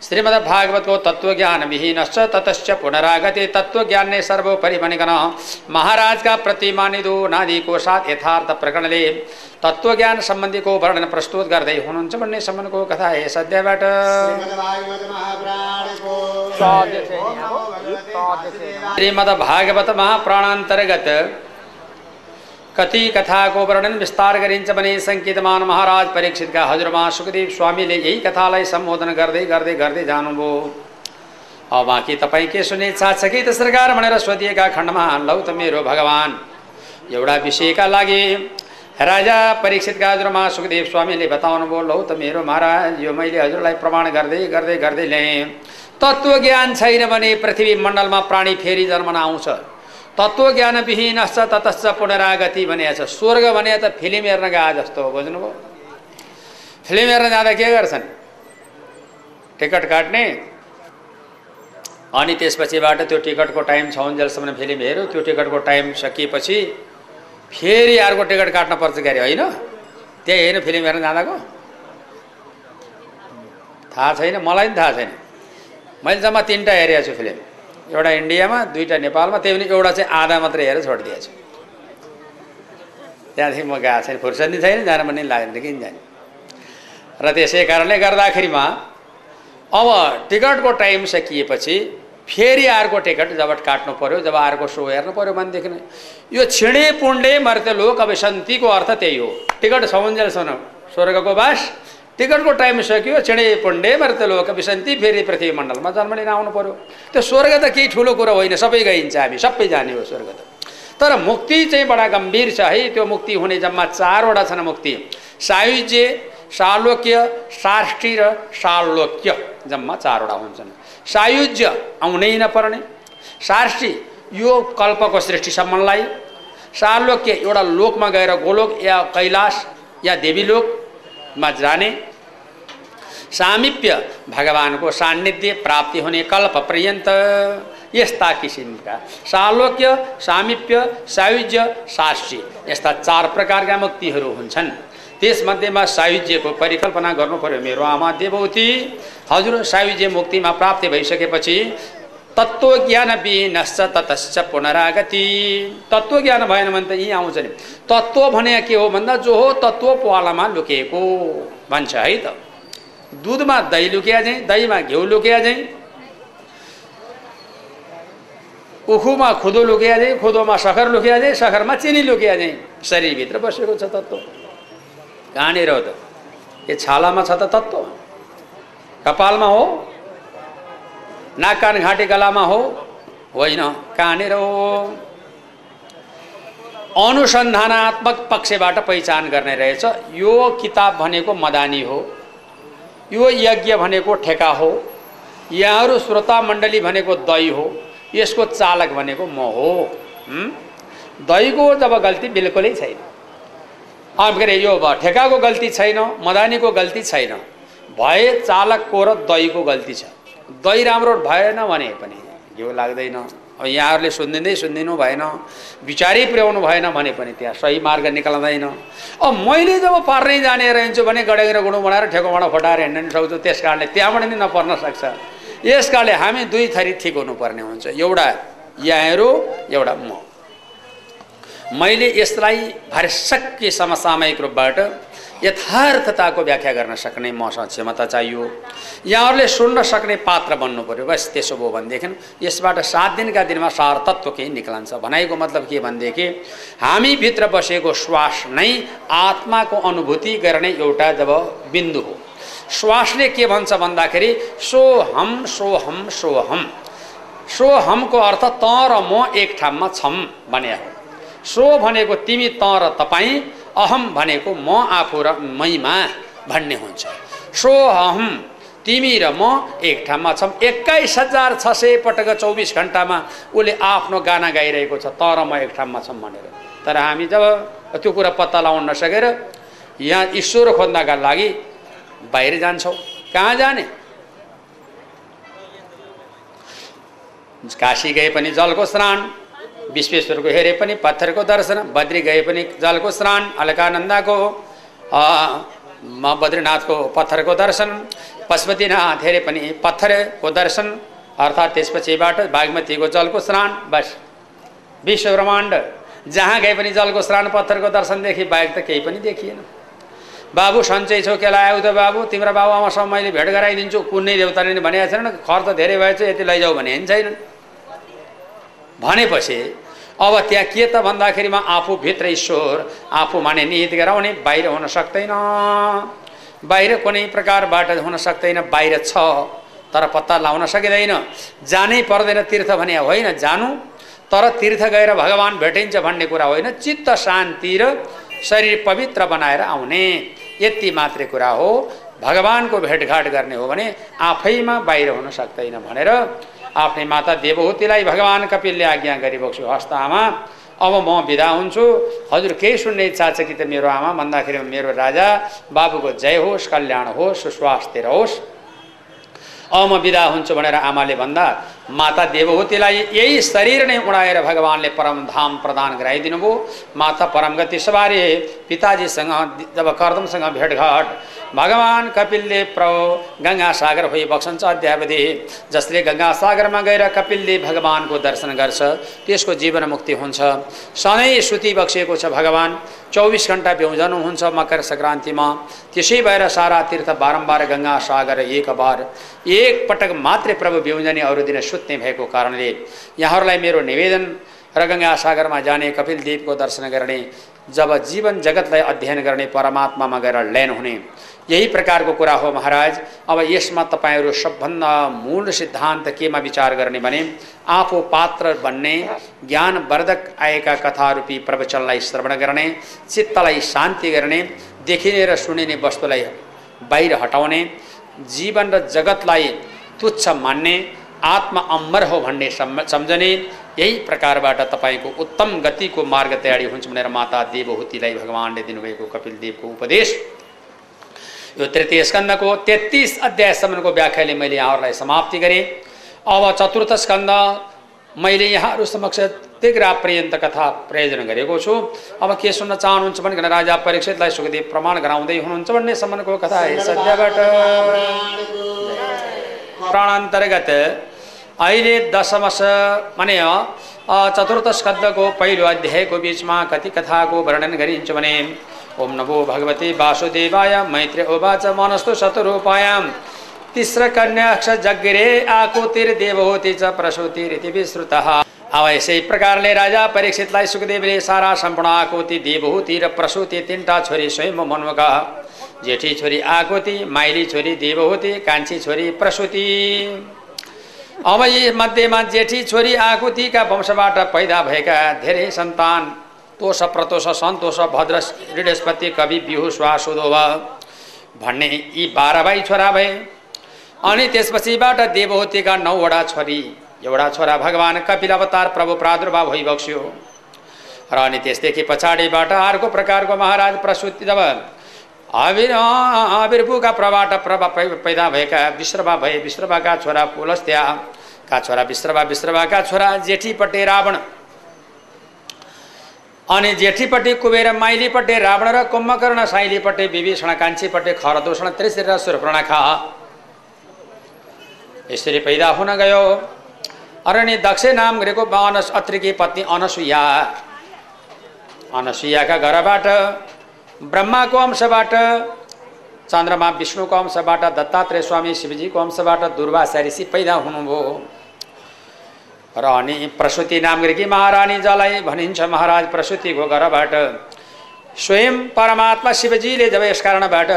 श्रीमद् भागवतको तत्त्वज्ञान विहीनश्च ततश्च पुनरागति तत्त्वज्ञान ने सर्वोपरि भनिकन महाराजका प्रतिमानिदो नादीको साथ यथार्थ प्रकरणले तत्त्वज्ञान सम्बन्धीको वर्णन प्रस्तुत गर्दै हुनुहुन्छ भन्ने सम्बन्धको कथा यस अध्यायबाट श्रीमद् भागवत महाप्राणान्तर्गत कति कथाको वर्णन विस्तार गरिन्छ भने सङ्केतमान महाराज परीक्षितका हजुरमा सुखदेव स्वामीले यही कथालाई सम्बोधन गर्दै गर्दै गर्दै जानुभयो अब बाँकी तपाईँ के सुने इच्छा छ कि त सरकार भनेर सोधिएका खण्डमा लौ त मेरो भगवान्। एउटा विषयका लागि। राजा परीक्षितका हजुरमा सुखदेव स्वामीले बताउनु भयो लौ त मेरो महाराज यो मैले हजुरलाई प्रमाण गर्दै गर्दै गर्दै ल्याएँ तत्त्वज्ञान छैन भने पृथ्वी मण्डलमा प्राणी फेरि जन्मन आउँछ। तत्त्वज्ञान विहीनश्च ततश्च पुनरागति भनेको छ स्वर्ग भने त फिल्म हेर्न गए जस्तो हो बुझ्नुभयो? फिल्म हेर्न जाँदा के गर्छन्? टिकट काट्ने? अनि त्यसपछिबाट त्यो टिकटको टाइम छ उन्जेलसम्म फिल्म हेऱ्यो त्यो टिकटको टाइम सकिएपछि फेरि अर्को टिकट काट्न पर्छ क्यारे होइन? त्यही होइन फिल्म हेर्न जाँदाको? थाहा छैन मलाई पनि थाहा छैन। मैले जम्मा तिनवटा हेरेको छु फिल्म। एउटा इन्डियामा दुईवटा नेपालमा त्यही पनि एउटा चाहिँ आधा मात्रै हेरेर छोडिदिएको छु त्यहाँदेखि म गएको छैन फुर्सदी छैन जान पनि लागेन किन जाने। र त्यसै कारणले गर्दाखेरिमा अब टिकटको टाइम सकिएपछि फेरि अर्को टिकट जब काट्नु पऱ्यो जब अर्को सो हेर्नु पऱ्यो भनेदेखि यो छिँडे पुण्डे लोक अब सन्तिको अर्थ त्यही हो। टिकट छ उन्जेलसम्म स्वर्गको बास टिकटको टाइम सक्यो चिँडे पुण्डे लोक विसन्ती फेरि पृथ्वी मण्डलमा जन्म लिन आउनु पऱ्यो त्यो स्वर्ग त केही ठुलो कुरो होइन सबै गइन्छ हामी सबै जाने हो स्वर्ग त तर मुक्ति चाहिँ बडा गम्भीर छ है त्यो मुक्ति हुने जम्मा चारवटा छन् मुक्ति सायुज्य सालोक्य साष्टी र सालोक्य जम्मा चारवटा हुन्छन् सायुज्य आउनै नपर्ने साष्टी यो कल्पको सृष्टिसम्मलाई सालोक्य एउटा लोकमा गएर गोलोक या कैलाश या देवीलोकमा जाने सामिप्य भगवानको सान्निध्य प्राप्ति हुने कल्प पर्यन्त। यस्ता किसिमका सालोक्य सामिप्य सायुज्य साष्टी यस्ता चार प्रकारका मुक्तिहरू हुन्छन्। त्यसमध्येमा सायुज्यको परिकल्पना गर्नु पर्यो मेरो आमा देवौती। हजुर सायुज्य मुक्तिमा प्राप्ति भइसकेपछि तत्त्वज्ञान विहीनश्च ततश्च पुनरागति। तत्त्वज्ञान भएन भने त यहीँ आउँछ नि। तत्त्व भने के हो भन्दा जो हो तत्त्व पालामा लुकेको। भन्छ है त। दुधमा दही लुकिया चाहिँ दहीमा घिउ लुकिया चाहिँ उखुमा खुदो लुकिया चाहिँ खुदोमा सखर लुकिया चाहिँ सखरमा चिनी लुकिया चाहिँ शरीरभित्र बसेको छ तत्त्व कहाँनिर हो त के छालामा छ त तत्त्व कपालमा हो नाक कान घाँटी गलामा हो होइन कहाँनिर हो अनुसन्धानात्मक पक्षबाट पहिचान गर्ने रहेछ यो किताब भनेको मदानी हो यो यज्ञ भनेको ठेका हो यहाँहरू श्रोता मण्डली भनेको दही हो यसको चालक भनेको म हो। दहीको जब गल्ती बिल्कुलै छैन। के अरे यो ठेकाको गल्ती छैन मदानीको गल्ती छैन। भए चालकको र दहीको गल्ती छ। दही राम्रो भएन भने पनि घिउ लाग्दैन। यहाँहरूले सुनिदिँदै सुनिदिनु भएन विचारै पुर्याउनु भएन भने पनि त्यहाँ सही मार्ग निकाल्दैन। अब मैले जब पार्नै जाने रहन्छु भने गडेर गुडु बनाएर ठेकोबाट फटाएर हिँड्न नि सक्छु त्यस कारणले त्यहाँबाट नि नपर्न सक्छ। यस कारणले हामी दुई थरी ठिक हुनुपर्ने हुन्छ। एउटा यहाँहरू एउटा म। मैले यसलाई भरसक्य समसामयिक रूपबाट यथार्थताको व्याख्या गर्न सक्ने मसँग क्षमता चाहियो। यहाँहरूले सुन्न सक्ने पात्र बन्नु पऱ्यो बस त्यसो भयो भनेदेखि यसबाट सात दिनका दिनमा सार तत्त्व केही निक्लन्छ। भनाइको मतलब के भनेदेखि हामीभित्र बसेको श्वास नै आत्माको अनुभूति गर्ने एउटा जब बिन्दु हो। श्वासले के भन्छ भन्दाखेरि सोहम सोहम सोहम। सोहमको अर्थ त र म एक ठाउँमा छौँ भने हो। सो भनेको तिमी त र तपाईँ अहम भनेको म आफू र मैमा भन्ने हुन्छ। सो अहम तिमी र म एक ठाउँमा छौँ। एक्काइस हजार छ सय पटक चौबिस घन्टामा उसले आफ्नो गाना गाइरहेको छ तर म एक ठाउँमा छौँ भनेर। तर हामी जब त्यो कुरा पत्ता लगाउन नसकेर यहाँ ईश्वर खोज्नका लागि बाहिर जान्छौँ। कहाँ जाने? काशी गए पनि जलको स्नान। विश्वेश्वरको हेरे पनि पत्थरको दर्शन बद्री गए पनि जलको स्नान अलकानन्दाको बद्रीनाथको पत्थरको दर्शन पशुपतिनाथ हेरे पनि पत्थरको दर्शन अर्थात् त्यसपछिबाट बागमतीको जलको स्नान बस। विश्व ब्रह्माण्ड जहाँ गए पनि जलको स्नान पत्थरको दर्शनदेखि बाहेक त केही पनि देखिएन। बाबु सन्चै छौ केला आऊ त बाबु तिम्रो बाबु आमासँग मैले भेट गराइदिन्छु कुनै देउताले भनेको छैन खर्च धेरै भएछ यति लैजाऊ भने छैन भनेपछि अब त्यहाँ के त भन्दाखेरिमा आफूभित्र ईश्वर आफू माने निहित गराउने बाहिर हुन सक्दैन। बाहिर कुनै प्रकारबाट हुन सक्दैन बाहिर छ तर पत्ता लाउन सकिँदैन। जानै पर्दैन तीर्थ भने होइन जानु तर तीर्थ गएर भगवान् भेटिन्छ भन्ने कुरा होइन चित्त शान्ति र शरीर पवित्र बनाएर आउने। यति मात्रै कुरा हो। भगवान्को भेटघाट गर्ने हो भने आफैमा बाहिर हुन सक्दैन भनेर आफ्नै माता देवहुतीलाई भगवान् कपिलले आज्ञा गरिबक्छु हस्त आमा अब म बिदा हुन्छु। हजुर केही सुन्ने इच्छा छ कि त मेरो आमा? भन्दाखेरि मेरो राजा बाबुको जय होस् कल्याण होस् सुस्वास्थ्य रहोस्। अब म बिदा हुन्छु भनेर आमाले भन्दा माता देवहुतीलाई यही शरीर नै उडाएर भगवान्ले परमधाम प्रदान गराइदिनु भयो माता परमगति सवारे पिताजीसँग जब कर्दमसँग भेटघाट भगवान् कपिलले प्र गङ्गा सागर होइ बक्सन्छ अध्यावधि जसले गङ्गा सागरमा गएर कपिलले भगवान्को दर्शन गर्छ त्यसको जीवन मुक्ति हुन्छ। सधैँ सुति बक्सिएको छ भगवान् चौबिस घन्टा हुन्छ मकर सङ्क्रान्तिमा। त्यसै भएर सारा तीर्थ बारम्बार गङ्गा सागर एक बार। एक पटक मात्रै प्रभु ब्युजनी अरू दिन सुत्ने भएको कारणले यहाँहरूलाई मेरो निवेदन र गङ्गा सागरमा जाने कपिल देवको दर्शन गर्ने जब जीवन जगतलाई अध्ययन गर्ने परमात्मामा गएर ल्यान हुने। यही प्रकारको कुरा हो महाराज। अब यसमा तपाईँहरू सबभन्दा मूल सिद्धान्त केमा विचार गर्ने भने आफू पात्र बन्ने ज्ञानवर्धक आएका कथारूपी प्रवचनलाई श्रवण गर्ने चित्तलाई शान्ति गर्ने देखिने र सुनिने वस्तुलाई बाहिर हटाउने जीवन र जगतलाई तुच्छ मान्ने आत्मा अम्बर हो भन्ने सम्झने यही प्रकारबाट तपाईँको उत्तम गतिको मार्ग तयारी हुन्छ भनेर माता देवहुतीलाई भगवान्ले दिनुभएको कपिल देवको उपदेश। यो तृतीय स्कन्दको तेत्तिस अध्यायसम्मको व्याख्याले मैले यहाँहरूलाई समाप्ति गरेँ। अब चतुर्थ स्कन्द मैले यहाँहरू समक्ष तिग्रा पर्यन्त कथा प्रयोजन गरेको छु। अब के सुन्न चाहनुहुन्छ भने राजा परीक्षितलाई सुखदेव प्रमाण गराउँदै हुनुहुन्छ भन्ने सम्मको कथा सद्यबाट प्राणान्तर्गत अहिले दशमस माने चतुर्थ स्कन्दको पहिलो अध्यायको बिचमा कति कथाको वर्णन गरिन्छ भने ओम नमो भगवती वासुदेवाय मैत्री उवाच मनस्तु शतरूपायाम। तिस्र कन्याक्ष जग्गिरे आकुतिर देवहूति च प्रसूतिरिति विश्रुत अब यसै प्रकारले राजा परीक्षितलाई सुखदेवले सारा सम्पूर्ण आकुति देवहूति र प्रसूति तिनवटा छोरी स्वयं मन्मुख। जेठी छोरी आकुति माइली छोरी देवहूति कान्छी छोरी प्रसूति। अब यी मध्येमा जेठी छोरी आकुतिका वंशबाट पैदा भएका धेरै सन्तान तोष प्रतोष सन्तोष भद्र ऋडेस्पति कवि बिहु सुदोभ भन्ने यी बाह्र भाइ छोरा भए। अनि त्यसपछिबाट देवहूतिका नौवटा छोरी। एउटा छोरा भगवान् कपिल अवतार प्रभु प्रादुर्भाव भइबक्स्यो र अनि त्यसदेखि पछाडिबाट अर्को प्रकारको महाराज प्रसुति जब आविर आविर्भूका प्रबाट प्रभा पैदा भएका विश्रभा भए विश्रभाका छोरा पुलस्त्याका छोरा विश्रभा विश्रभाका छोरा जेठीपट्टि रावण अनि जेठीपट्टि कुबेर माइलीपट्टि रावण र कुम्भकर्ण साइलीपट्टि विभीषण कान्छीपट्टि खरदूषण त्रिश्री र सुरप्रणखा। यसरी पैदा हुन गयो। अरण्य दक्ष नाम गरेको अनस अत्रिकी पत्नी अनसुया। अनसुयाका घरबाट ब्रह्माको अंशबाट चन्द्रमा विष्णुको अंशबाट दत्तात्रेय स्वामी शिवजीको अंशबाट दुर्वासा ऋषि पैदा हुनुभयो। र अनि प्रसुति नामग्रीकी महारानी जलाई भनिन्छ महाराज प्रसुतिको घरबाट स्वयं परमात्मा शिवजीले जब यस कारणबाट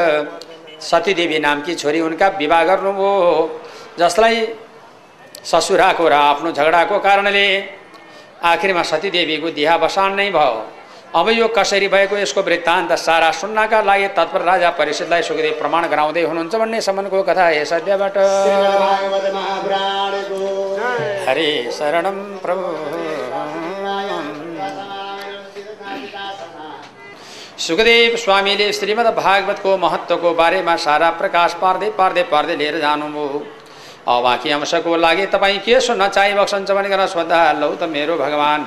सतीदेवी नामकी छोरी उनका विवाह गर्नुभयो जसलाई ससुराको र आफ्नो झगडाको कारणले आखिरमा सतीदेवीको दिहा बसान नै भयो अब यो कसरी भएको यसको वृत्तान्त सारा सुन्नका लागि तत्पर राजा परिषदलाई सुखदेव प्रमाण गराउँदै हुनुहुन्छ भन्ने सम्मको कथा यस अध्यायबाट। हरे शरणम प्रभु। सुखदेव स्वामीले श्रीमद् भागवतको महत्त्वको बारेमा सारा प्रकाश पार्दै पार्दै पार्दै लिएर जानुभयो। अब बाँकी अंशको लागि तपाईँ के सुन्न चाहिबक्सन्छ भनेर सोद्धा लौ त मेरो भगवान्।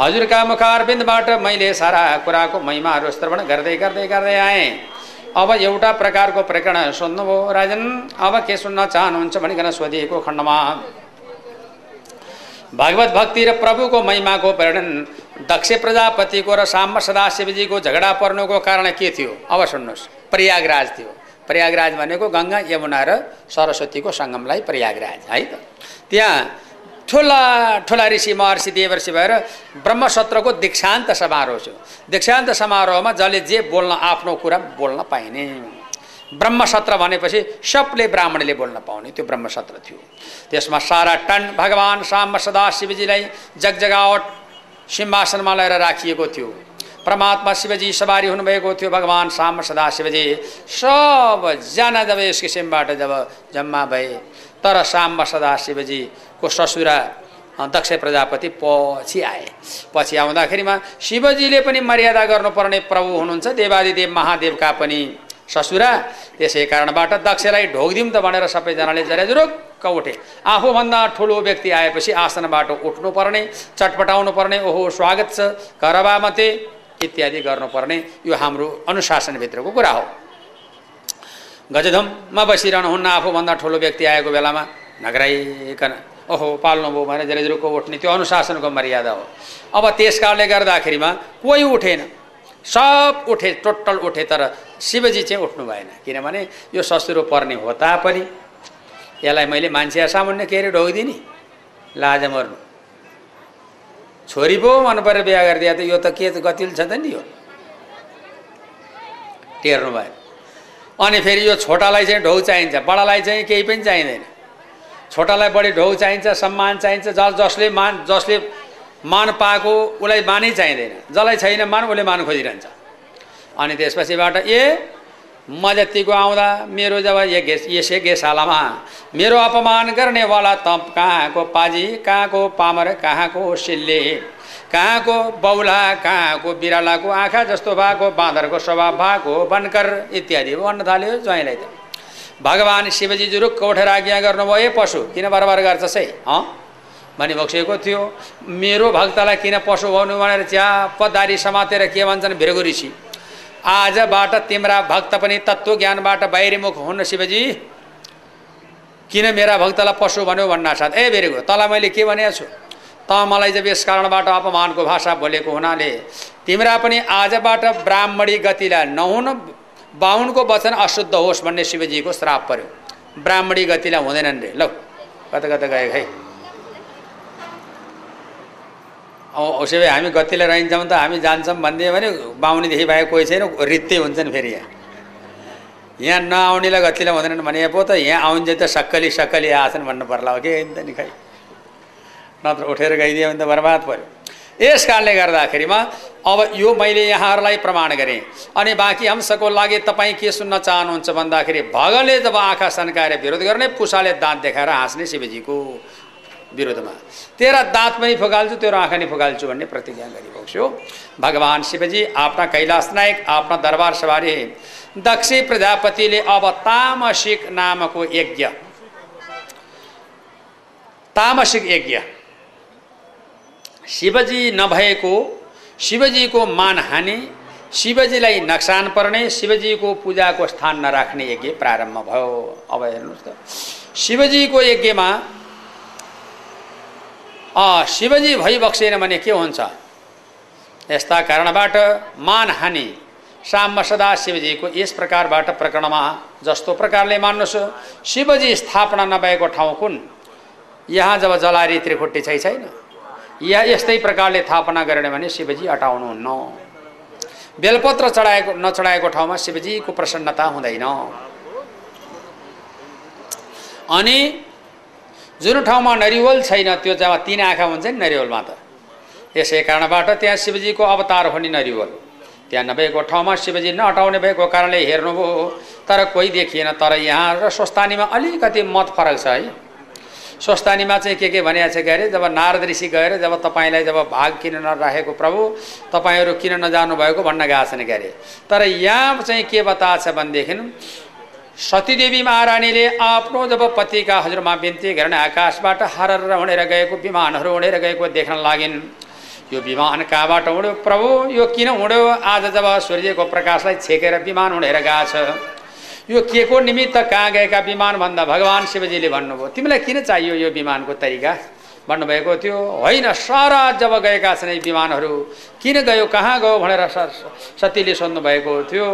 हजुरका मुखारबिन्दबाट मैले सारा कुराको महिमाहरू श्रवण गर्दै गर्दै गर्दै आएँ। अब एउटा प्रकारको प्रकरण सुन्नुभयो राजन। अब के सुन्न चाहनुहुन्छ भनिकन सोधिएको खण्डमा। भागवत भक्ति र प्रभुको महिमाको वर्णन दक्ष प्रजापतिको र साम्ब सदाशिवजीको झगडा पर्नुको कारण के थियो? अब सुन्नुहोस्। प्रयागराज थियो। प्रयागराज भनेको गङ्गा यमुना र सरस्वतीको सङ्गमलाई प्रयागराज है त? त्यहाँ ठुला ठुला ऋषि महर्षि देवर्षि भएर ब्रह्मसत्रको दीक्षान्त समारोह थियो दीक्षान्त समारोहमा जसले जे बोल्न आफ्नो कुरा बोल्न पाइने। ब्रह्मसत्र भनेपछि सबले ब्राह्मणले बोल्न पाउने त्यो ब्रह्मसत्र थियो। त्यसमा सारा टन भगवान् साम सदा शिवजीलाई जगजगावट सिंहासनमा लिएर राखिएको थियो। परमात्मा शिवजी सवारी हुनुभएको थियो भगवान् साम सदा शिवजी। सबजना जब यस किसिमबाट जब जम्मा भए तर साम्ब सदा शिवजीको ससुरा दक्ष प्रजापति पछि आए। पछि आउँदाखेरिमा शिवजीले पनि मर्यादा गर्नुपर्ने प्रभु हुनुहुन्छ देवादिदेव महादेवका पनि ससुरा। त्यसै कारणबाट दक्षलाई ढोगिदिउँ त भनेर सबैजनाले जराजुरुक्क उठे। आफूभन्दा ठुलो व्यक्ति आएपछि आसनबाट उठ्नु पर्ने चटपटाउनु पर्ने ओहो स्वागत छ। करबामते इत्यादि गर्नुपर्ने यो हाम्रो अनुशासनभित्रको कुरा हो। गजधममा बसिरहनुहुन्न आफूभन्दा ठुलो व्यक्ति आएको बेलामा नगराइकन ओहो पाल्नुभयो भने जरेजुरुको उठ्ने त्यो अनुशासनको मर्यादा हो। अब त्यस कारणले गर्दाखेरिमा कोही उठेन। सब उठे टोटल उठे तर शिवजी चाहिँ उठ्नु भएन। किनभने यो ससुरो पर्ने हो तापनि। यसलाई मैले मान्छे सामान्य के अरे ढोगिदिने। लाज मर्नु। छोरी पो मन परेर बिहा गरिदिए त यो त के गतिल छ त नि यो? टेर्नु भएन अनि फेरि यो छोटालाई चाहिँ ढौ चाहिन्छ बडालाई चाहिँ केही पनि चाहिँदैन। छोटालाई बढी ढौ चाहिन्छ सम्मान चाहिन्छ जस जसले मान जसले मान पाएको उसलाई मानै चाहिँदैन। जसलाई छैन मान उसले मान खोजिरहन्छ। अनि त्यसपछिबाट ए म जतिको आउँदा मेरो जब यसै गेसालामा मेरो अपमान गर्नेवाला त कहाँको पाजी कहाँको पामर कहाँको सिल्ले कहाँको बौला कहाँको बिरालाको आँखा जस्तो भएको बाँदरको स्वभाव भएको बनकर इत्यादि भन्न थाल्यो ज्वाइँलाई त। भगवान् शिवजी जुरुक्क उठेर आज्ञा गर्नुभयो पशु किन बरबार गर्छस् है? अँ भनी बक्सिएको थियो। मेरो भक्तलाई किन पशु भन्नु भनेर च्याप दारी समातेर के भन्छन् भृगु ऋषि? आजबाट तिम्रा भक्त पनि तत्त्व ज्ञानबाट बाहिरीमुख हुन् शिवजी। किन मेरा भक्तलाई पशु भन्यो भन्ना साथ। ए भेरेगो तँलाई मैले के भनेको छु? त मलाई जब यस कारणबाट अपमानको भाषा बोलेको हुनाले तिम्रा पनि आजबाट ब्राह्मणी गतिलाई नहुन बाहुनको वचन अशुद्ध होस् भन्ने शिवजीको श्राप पर्यो। ब्राह्मणी गतिलाई हुँदैनन् रे। ल कता कता गएको है उसो भए हामी गतिले रहन्छौँ त हामी जान्छौँ भनिदियो भने बाहुनीदेखि बाहेक कोही छैन रित्तै हुन्छन् फेरि यहाँ। यहाँ नआउनेलाई गतिले हुँदैनन् भने पो त यहाँ आउन्छ त सक्कली सक्कली आछन् भन्नु पर्ला हो कि? त नि खै? नत्र उठेर गइदियो भने त बर्बाद पऱ्यो यस कारणले गर्दाखेरिमा अब यो मैले यहाँहरूलाई प्रमाण गरेँ। अनि बाँकी अंशको लागि तपाईँ के सुन्न चाहनुहुन्छ भन्दाखेरि भगले जब आँखा सन्काएर विरोध गर्ने पुसाले दाँत देखाएर हाँस्ने शिवजीको विरोधमा तेरा दाँत पनि फुकाल्छु तेरो आँखा नि फुकाल्छु भन्ने प्रतिज्ञा गरिबक्छु भगवान् शिवजी आफ्ना कैलाश नायक आफ्ना दरबार सवारी दक्षी प्रजापतिले अब तामसिक नामको यज्ञ। तामसिक यज्ञ। शिवजी नभएको शिवजीको मानहानि शिवजीलाई नक्सान पर्ने शिवजीको पूजाको स्थान नराख्ने यज्ञ प्रारम्भ भयो। अब हेर्नुहोस् त। शिवजीको यज्ञमा शिवजी भइबक्सेन भने के हुन्छ? यस्ता कारणबाट मानहानि साम सदा शिवजीको यस प्रकारबाट प्रकरणमा जस्तो प्रकारले मान्नुहोस्। शिवजी स्थापना नभएको ठाउँ कुन? यहाँ जब जलारी त्रिखुट्टी छै छैन। या यस्तै प्रकारले स्थापना गरेन भने शिवजी अटाउनुहुन्न बेलपत्र चढाएको नचढाएको ठाउँमा शिवजीको प्रसन्नता हुँदैन। अनि जुन ठाउँमा नरिवल छैन त्यो जब तिन आँखा हुन्छ नि नरिवलमा त। यसै कारणबाट त्यहाँ शिवजीको अवतार हो नि नरिवल। त्यहाँ नभएको ठाउँमा शिवजी नहटाउने भएको कारणले हेर्नुभयो तर कोही देखिएन। तर यहाँ र स्वस्थानीमा अलिकति मत फरक छ है। स्वस्थानीमा चाहिँ के के भनिएको छ के अरे जब नारद ऋषि गएर जब तपाईँलाई जब भाग किन नराखेको प्रभु तपाईँहरू किन नजानु भएको भन्न गएको छन् के अरे तर यहाँ चाहिँ के बताएको छ भनेदेखि सतीदेवी महारानीले आफ्नो जब पतिका हजुरमा बिन्ती गरेर आकाशबाट हरर उडेर गएको विमानहरू उडेर गएको देख्न लागिन्। यो विमान कहाँबाट उड्यो? प्रभु यो किन उड्यो? आज जब सूर्यको प्रकाशलाई छेकेर विमान उडेर गएको छ। यो के को निमित्त कहाँ गएका विमान भन्दा भगवान् शिवजीले भन्नुभयो। तिमीलाई किन चाहियो यो विमानको तरिका? भन्नुभएको थियो। होइन सारा जब गएका छन् यी विमानहरू। किन गयो कहाँ गयो भनेर सतीले सोध्नुभएको थियो।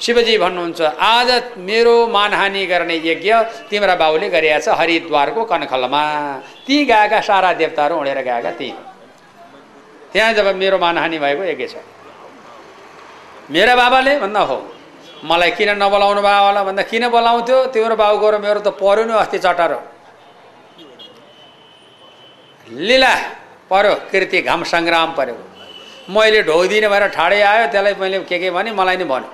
शिवजी भन्नुहुन्छ आज मेरो मानहानि गर्ने यज्ञ तिम्रा बाबुले गरिरहेछ हरिद्वारको कनखलमा ती गएका सारा देवताहरू उडेर गएका ती त्यहाँ जब मेरो मानहानि भएको यज्ञ छ। मेरा बाबाले भन्दा हो मलाई किन नबोलाउनु भयो होला? भन्दा किन बोलाउँथ्यो? तिम्रो बाबुको र मेरो त पऱ्यो नि अस्ति चटारो लीला पर्यो कृति घाम सङ्ग्राम पर्यो। मैले ढोदिनँ भएर ठाडै आयो त्यसलाई मैले के के भने मलाई नै भन्यो।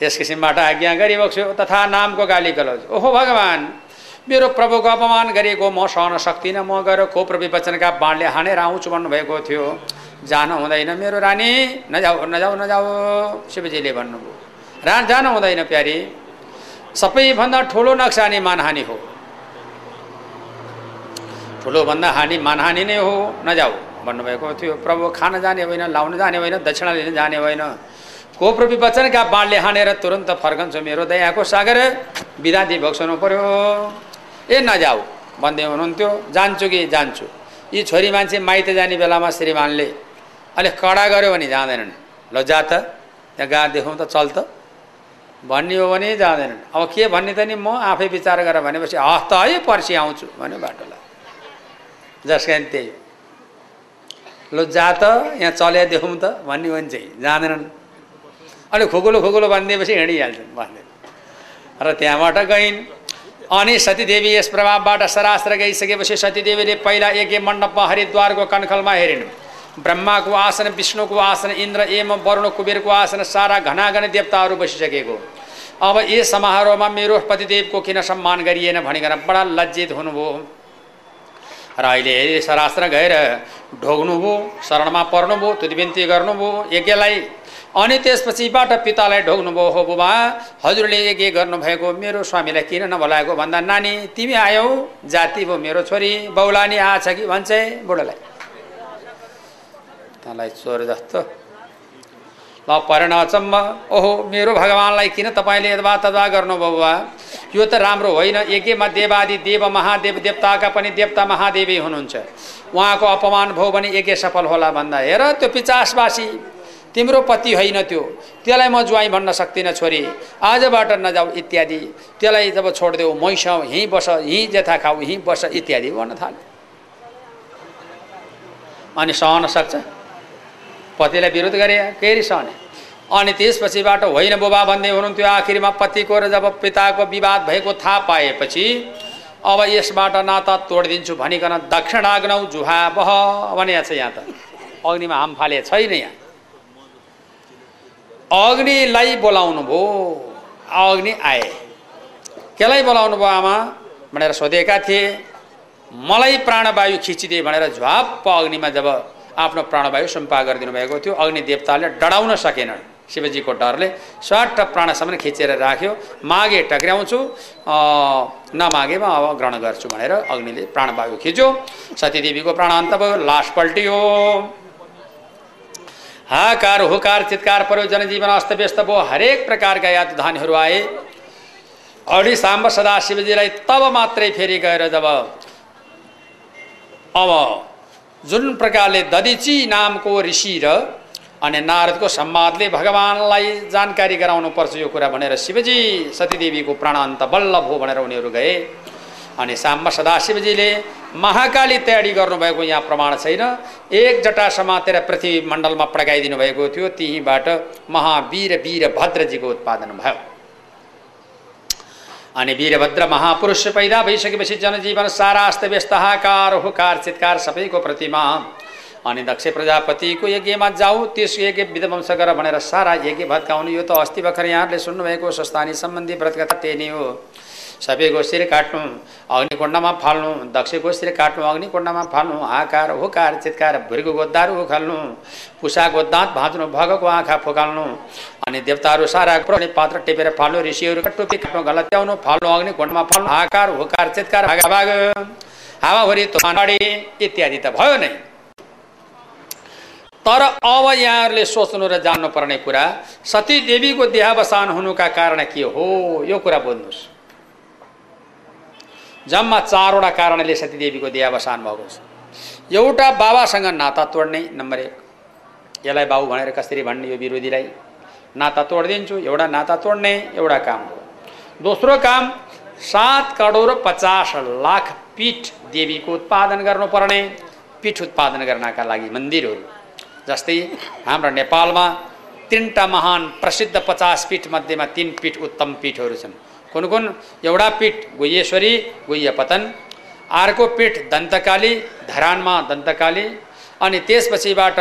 यस किसिमबाट आज्ञा गरिबक्छु तथा नामको गाली गलोज। ओहो भगवान् मेरो प्रभुको अपमान गरिएको म सहन सक्दिनँ म गएर खोप र विवचनका बाणले हानेर आउँछु भन्नुभएको थियो। जान हुँदैन मेरो रानी नजाऊ नजाऊ नजाऊ शिवजीले भन्नुभयो। रा जान हुँदैन प्यारी। सबैभन्दा ठुलो नक्सानी मानहानि हो। ठुलोभन्दा हानि मानहानि नै हो। नजाऊ भन्नुभएको थियो। प्रभु खान जाने होइन लाउन जाने होइन दक्षिणा लिन जाने होइन। कोप र विवचनका बाणले हानेर तुरन्त फर्कन्छु मेरो दयाको सागर। बिदा दिई भक्सनु पऱ्यो ए नजाऊ भन्दै हुनुहुन्थ्यो। जान्छु कि जान्छु। यी छोरी मान्छे माइत जाने बेलामा श्रीमानले अलिक कडा गऱ्यो भने जाँदैनन्। ल जा त। त्यहाँ गा देखाउँ त चल त। भन्ने हो भने जाँदैनन्। अब के भन्ने त नि म आफै विचार गरेर भनेपछि हस्त है पर्सि आउँछु भन्यो बाटोलाई। जस कारण त्यही ल जा त। यहाँ चल्या देखाउँ त। भन्ने हो भने चाहिँ जाँदैनन्। अनि खुकुलो खुकुलो भनिदिएपछि हिँडिहाल्छन् भन्दै। र त्यहाँबाट गइन्। अनि सतीदेवी यस प्रभावबाट सरास्त्र गइसकेपछि सतीदेवीले पहिला एक मण्डपमा हरिद्वारको कनखलमा हेरिन्। ब्रह्माको आसन विष्णुको आसन इन्द्र एम वरुण कुबेरको आसन सारा घनाघन देवताहरू बसिसकेको। अब यस समारोहमा मेरो पतिदेवको किन सम्मान गरिएन भनिकन बडा लज्जित हुनुभयो। र अहिले सरास्त्र गएर ढोग्नुभयो शरणमा पर्नुभयो तुदिबिन्ती गर्नुभयो यज्ञलाई अनि त्यसपछिबाट पितालाई ढोग्नुभयो हो बुबा। हजुरले यज्ञ गर्नुभएको मेरो स्वामीलाई किन नबोलाएको भन्दा नानी तिमी आयौ जाति भयो मेरो छोरी बौलानी आछ कि भन्छ बुढोलाई। तँलाई चोर जस्तो। ल परेन अचम्म। ओहो मेरो भगवान्लाई किन तपाईँले यदवा तदवा गर्नुभयो बुबा? यो त राम्रो होइन। यज्ञमा देवादि देव महादेव देवताका पनि देवता महादेवी हुनुहुन्छ। उहाँको अपमान भयो भने यज्ञ सफल होला भन्दा। हेर त्यो पिचासवासी। तिम्रो पति होइन त्यो। त्यसलाई म ज्वाइँ भन्न सक्दिनँ छोरी। आजबाट नजाऊ इत्यादि। त्यसलाई जब छोडिदेऊ मैसाउ यहीँ बस यहीँ जेथा खाऊ यहीँ बस इत्यादि भन्न थाल्यो। अनि सहन सक्छ। पतिलाई विरोध गरे केही सहने। अनि त्यसपछिबाट होइन बुबा भन्दै हुनुहुन्थ्यो आखिरमा पतिको र जब पिताको विवाद भएको थाहा पाएपछि अब यसबाट नाता तोडिदिन्छु भनिकन दक्षिणाग्नौ जुहा बह भने छ यहाँ त। अग्निमा हाम फाले छैन यहाँ। अग्निलाई बोलाउनु भयो। अग्नि आए। केलाई बोलाउनु भयो आमा? भनेर सोधेका थिए। मलाई प्राणवायु खिचिदिए भनेर झ्वाप्प अग्निमा जब आफ्नो प्राणवायु सम्पा गरिदिनु भएको थियो अग्नि देवताले डढाउन सकेनन् शिवजीको डरले स्वाट प्राणसम्म खिचेर राख्यो। मागे टक्राउँछु नमागेमा अब ग्रहण गर्छु भनेर अग्निले प्राणवायु खिच्यो। सतीदेवीको प्राण अन्त भयो लास पल्टियो। हाकार हुकार चितकार पर्यो जनजीवन अस्तव्यस्त भयो हरेक प्रकारका याद धानीहरू आए। अडी साम्ब सदाशिवजीलाई तब मात्रै फेरि गएर जब अब जुन प्रकारले ददिची नामको ऋषि र अनि नारदको सम्वादले भगवान्लाई जानकारी गराउनुपर्छ यो कुरा भनेर शिवजी सतीदेवीको प्राणान्त बल्ल भयो भनेर उनीहरू गए। अनि साम्ब सदाशिवजीले महाकाली तयारी गर्नुभएको यहाँ प्रमाण छैन एक जटा समातेर पृथ्वी मण्डलमा पड्काइदिनु भएको थियो त्यहीँबाट महावीर वीरभद्रजीको उत्पादन भयो अनि वीरभद्र महापुरुष पैदा भइसकेपछि जनजीवन सारा अस्तव्यस्त हाकार हुकार चितकार सबैको प्रतिमा अनि दक्ष प्रजापतिको यज्ञमा जाऊ त्यस यज्ञ विध्वंस गर भनेर सारा यज्ञ भत्काउनु यो त अस्ति भर्खर यहाँहरूले सुन्नुभएको संस्थानी सम्बन्धी व्रतकथा टेनी हो सबैको शिर काट्नु अग्निकुण्डमा फाल्नु दक्षको शिर काट्नु अग्निकुण्डमा फाल्नु आकार हुकार चितकार भुरीको गोद्दाहरू उखाल्नु पुसाको दाँत भाँच्नु भगको आँखा फुकाल्नु अनि देवताहरू सारा पात्र टेपेर फाल्नु ऋषिहरू टोपी काट्नु गलत्याउनु फाल्नु अग्निकुण्डमा फाल्नु आकार हुकार चितकार भाग भाग तोफानडी इत्यादि त भयो नै। तर अब यहाँहरूले सोच्नु र जान्नुपर्ने कुरा सती देवीको देहावसान हुनुका कारण के हो यो कुरा बुझ्नुहोस्। जम्मा चारवटा कारणले सतीदेवीको देहावसान भएको छ। एउटा बाबासँग नाता तोड्ने नम्बर एक। यसलाई बाबु भनेर कसरी भन्ने यो विरोधीलाई नाता तोडिदिन्छु एउटा नाता तोड्ने एउटा काम हो। दोस्रो काम सात करोड पचास लाख पीठ देवीको उत्पादन गर्नुपर्ने पीठ उत्पादन गर्नका लागि मन्दिरहरू जस्तै हाम्रो नेपालमा तिनवटा महान प्रसिद्ध पचास पीठ मध्येमा तिन पीठ उत्तम पीठहरू छन्। कुन कुन एउटा पीठ गुह्येश्वरी गुह्यपतन। अर्को पीठ दन्तकाली धरानमा दन्तकाली। अनि त्यसपछिबाट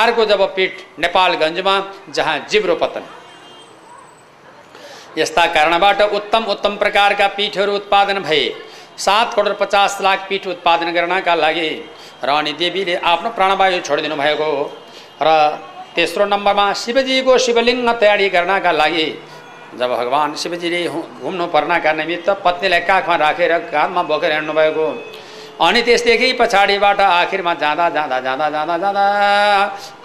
अर्को जब पीठ नेपालगञ्जमा जहाँ जिब्रोपतन। यस्ता कारणबाट उत्तम उत्तम प्रकारका पीठहरू उत्पादन भए। सात करोड पचास लाख पीठ उत्पादन गर्नका लागि र अनि देवीले आफ्नो प्राणवायु छोडिदिनु भएको र तेस्रो नम्बरमा शिवजीको शिवलिङ्ग तयारी गर्नका लागि जब भगवान् शिवजीले घुम्नु पर्नका निमित्त पत्नीलाई काखमा राखेर काँधमा बोकेर हिँड्नुभएको। अनि त्यसदेखि पछाडिबाट आखिरमा जाँदा जाँदा जाँदा जाँदा जाँदा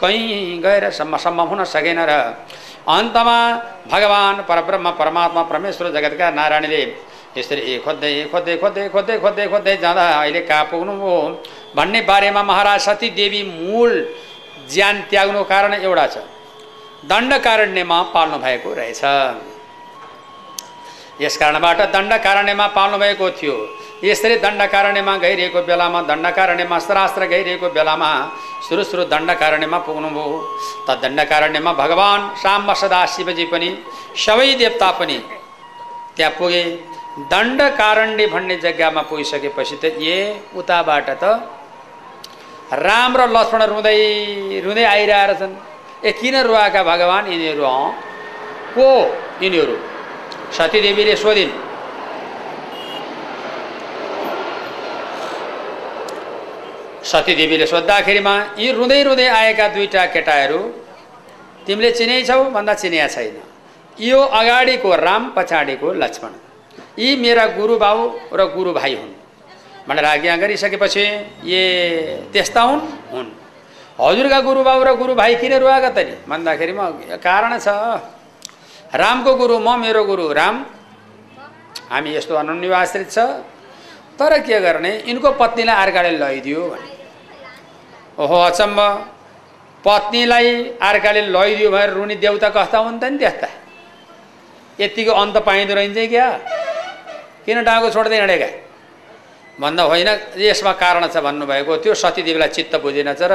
कहीँ गएर सम्म हुन सकेन र अन्तमा भगवान् परब्रह्म परमात्मा परमेश्वर जगतका नारायणले यसरी खोज्दै खोज्दै खोज्दै खोज्दै खोज्दै खोज्दै जाँदा अहिले कहाँ पुग्नुभयो भन्ने बारेमा महाराज सती देवी मूल ज्यान त्याग्नु कारण एउटा छ। दण्डकारण्यमा पाल्नु भएको रहेछ। यस कारणबाट दण्डकारण्यमा पाल्नुभएको थियो। यसरी दण्डकारण्यमा गइरहेको बेलामा दण्डकारण्यमा शरास्त्र गइरहेको बेलामा सुरु सुरु दण्डकारण्यमा पुग्नुभयो। त दण्डकारण्यमा भगवान् साम्ब सदा शिवजी पनि सबै देवता पनि त्यहाँ पुगे। दण्डकारण्य भन्ने जग्गामा पुगिसकेपछि त ए उताबाट त राम र लक्ष्मण रुँदै रुँदै आइरहेर छन् ए किन रुवाका भगवान् यिनीहरू अँ को यिनीहरू? सतीदेवीले सोधिन् सतीदेवीले सोद्धाखेरिमा यी रुँदै रुँदै आएका दुईवटा केटाहरू तिमीले चिनेछौ भन्दा चिनिया छैन यो अगाडिको राम पछाडिको लक्ष्मण यी मेरा गुरुबाउ र गुरुभाइ हुन् भनेर आज्ञा गरिसकेपछि ए त्यस्ता हुन् हुन् हजुरका गुरुबाउ र गुरुभाइ किन रुवागा त नि भन्दाखेरिमा कारण छ रामको गुरु म मेरो गुरु राम। हामी यस्तो अनुनिवासित छ। तर के गर्ने? यिनको पत्नीलाई अर्काले लैदियो भने। ओहो अचम्म। पत्नीलाई अर्काले लैदियो भनेर रुनी देउता कस्ता हुन् त नि त्यस्ता। यतिको अन्त पाइँदो रहन्छ क्या। किन डाँगो छोड्दै हिँडेका भन्दा होइन यसमा कारण छ भन्नुभएको। त्यो सतीदेवीलाई चित्त बुझेन छ र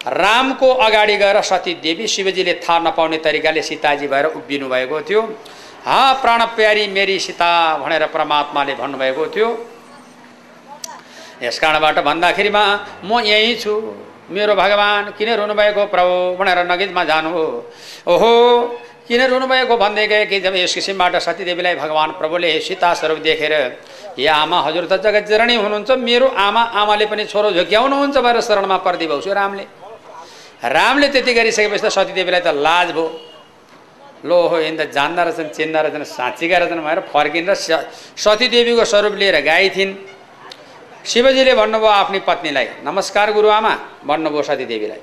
रामको अगाडि गएर सतीदेवी शिवजीले थाहा नपाउने तरिकाले सीताजी भएर उभिनु भएको थियो। हा प्राण प्यारी मेरी सीता भनेर परमात्माले भन्नुभएको थियो। यस कारणबाट भन्दाखेरिमा म यहीँ छु। मेरो भगवान् किन रुनुभएको प्रभु भनेर नगितमा जानु हो। ओहो किन रुनुभएको भन्दै गए कि जब यस किसिमबाट सतीदेवीलाई भगवान् प्रभुले सीता स्वरूप देखेर ए आमा हजुर त जगत जगजरणी हुनुहुन्छ। मेरो आमा आमाले पनि छोरो झुक्याउनुहुन्छ भनेर शरणमा परिदिएको रामले। रामले त्यति गरिसकेपछि त सतीदेवीलाई त लाज भयो। लो हो यिन त जान्दा रहेछन् चिन्दा रहेछन् साँच्चीका रहेछन् भनेर फर्किएर सतीदेवीको स्वरूप लिएर गए थिइन् शिवजीले भन्नुभयो आफ्नै पत्नीलाई नमस्कार गुरुआमा भन्नुभयो सतीदेवीलाई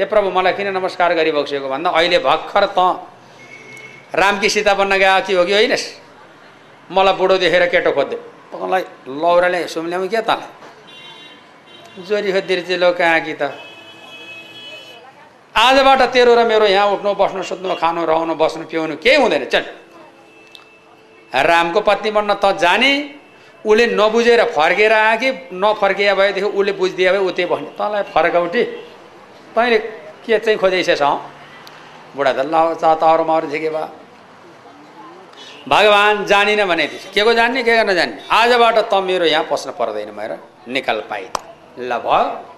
ए प्रभु मलाई किन नमस्कार गरिबक्सेको भन्दा अहिले भर्खर त रामकी सीता बन्न गए कि हो कि होइन मलाई बुढो देखेर केटो खोज्दै। तँलाई लौराले सुम्ल्याउँ क्या तँलाई? जोरी खोजिदिएर चाहिँ लो कहाँ कि त? आजबाट तेरो र मेरो यहाँ उठ्नु बस्नु सुत्नु खानु रहनु बस्नु पिउनु केही हुँदैन। चल। रामको पत्नी बन्न त जाने उसले नबुझेर फर्केर आयो कि नफर्किया भएदेखि उसले बुझिदियो भए त्यही बस्ने तँलाई फर्काउटी तैँले के चाहिँ खोजाइसेछ बुढा त ल तहरू महरू झिके भयो भगवान् जानिन भने के को जान्ने के गर्न जान्ने? आजबाट त मेरो यहाँ पस्न पर्दैन मेरो निकाल पाइ ल भयो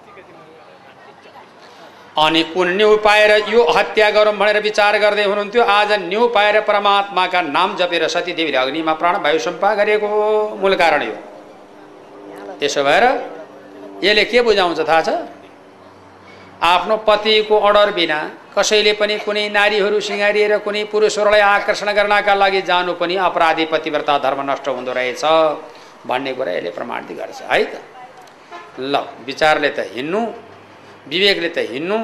अनि कुन न्यु पाएर यो हत्या गरौँ भनेर विचार गर्दै हुनुहुन्थ्यो आज न्यु पाएर परमात्माका नाम जपेर सतीदेवीले अग्निमा प्राण वायु सम्पा गरेको मूल कारण यो। त्यसो भएर यसले के बुझाउँछ थाहा छ? आफ्नो पतिको अर्डर बिना कसैले पनि कुनै नारीहरू सिँगारिएर कुनै पुरुषहरूलाई आकर्षण गर्नका लागि जानु पनि अपराधी पतिव्रता धर्म नष्ट हुँदो रहेछ भन्ने कुरा यसले प्रमाणित गर्छ। है त? ल विचारले त हिँड्नु। विवेकले त हिँड्नु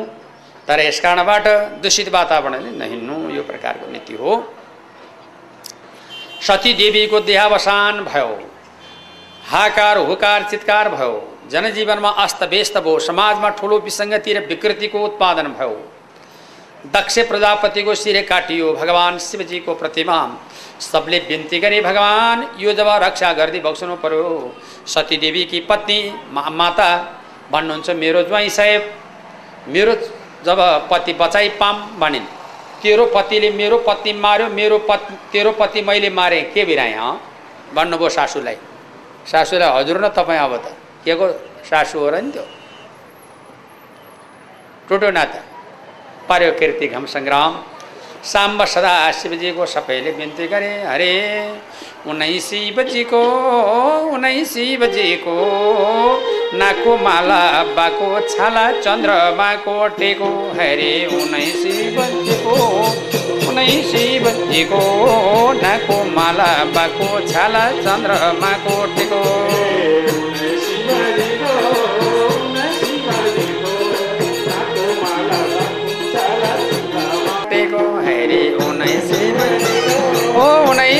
तर यस कारणबाट दूषित वातावरणले नहिँड्नु यो प्रकारको नीति हो। सती देवीको देहावसान भयो हाकार हुकार चितकार भयो जनजीवनमा अस्तव्यस्त भयो समाजमा ठुलो विसङ्गति र विकृतिको उत्पादन भयो। दक्ष प्रजापतिको शिर काटियो भगवान् शिवजीको प्रतिमा। सबले बिन्ती गरे भगवान् यो जब रक्षा गरिदिई बक्सनु पर्यो। सतीदेवीकी पत्नी मा माता भन्नुहुन्छ मेरो ज्वाइँ साहेब मेरो जब पति बचाइ पाम भनिन्। तेरो पतिले मेरो पत्नी मार्यो मेरो पत् तेरो पति मैले मारेँ के बिराएँ अँ भन्नुभयो सासूलाई। सासूलाई हजुर न तपाईँ अब त के को सासू हो र नि त्यो? टुटो नाता। पर्यो कीर्ति घम सङ्ग्राम साम्ब सदा शिवजीको सबैले बिन्ती गरे हरे उनै शिवजीको उनै शिवजीको नाको माला बाको छाला चन्द्रमाको टेको हरे उनै शिवजीको उनै शिवजीको नाको माला बाको छाला चन्द्रमाको टेको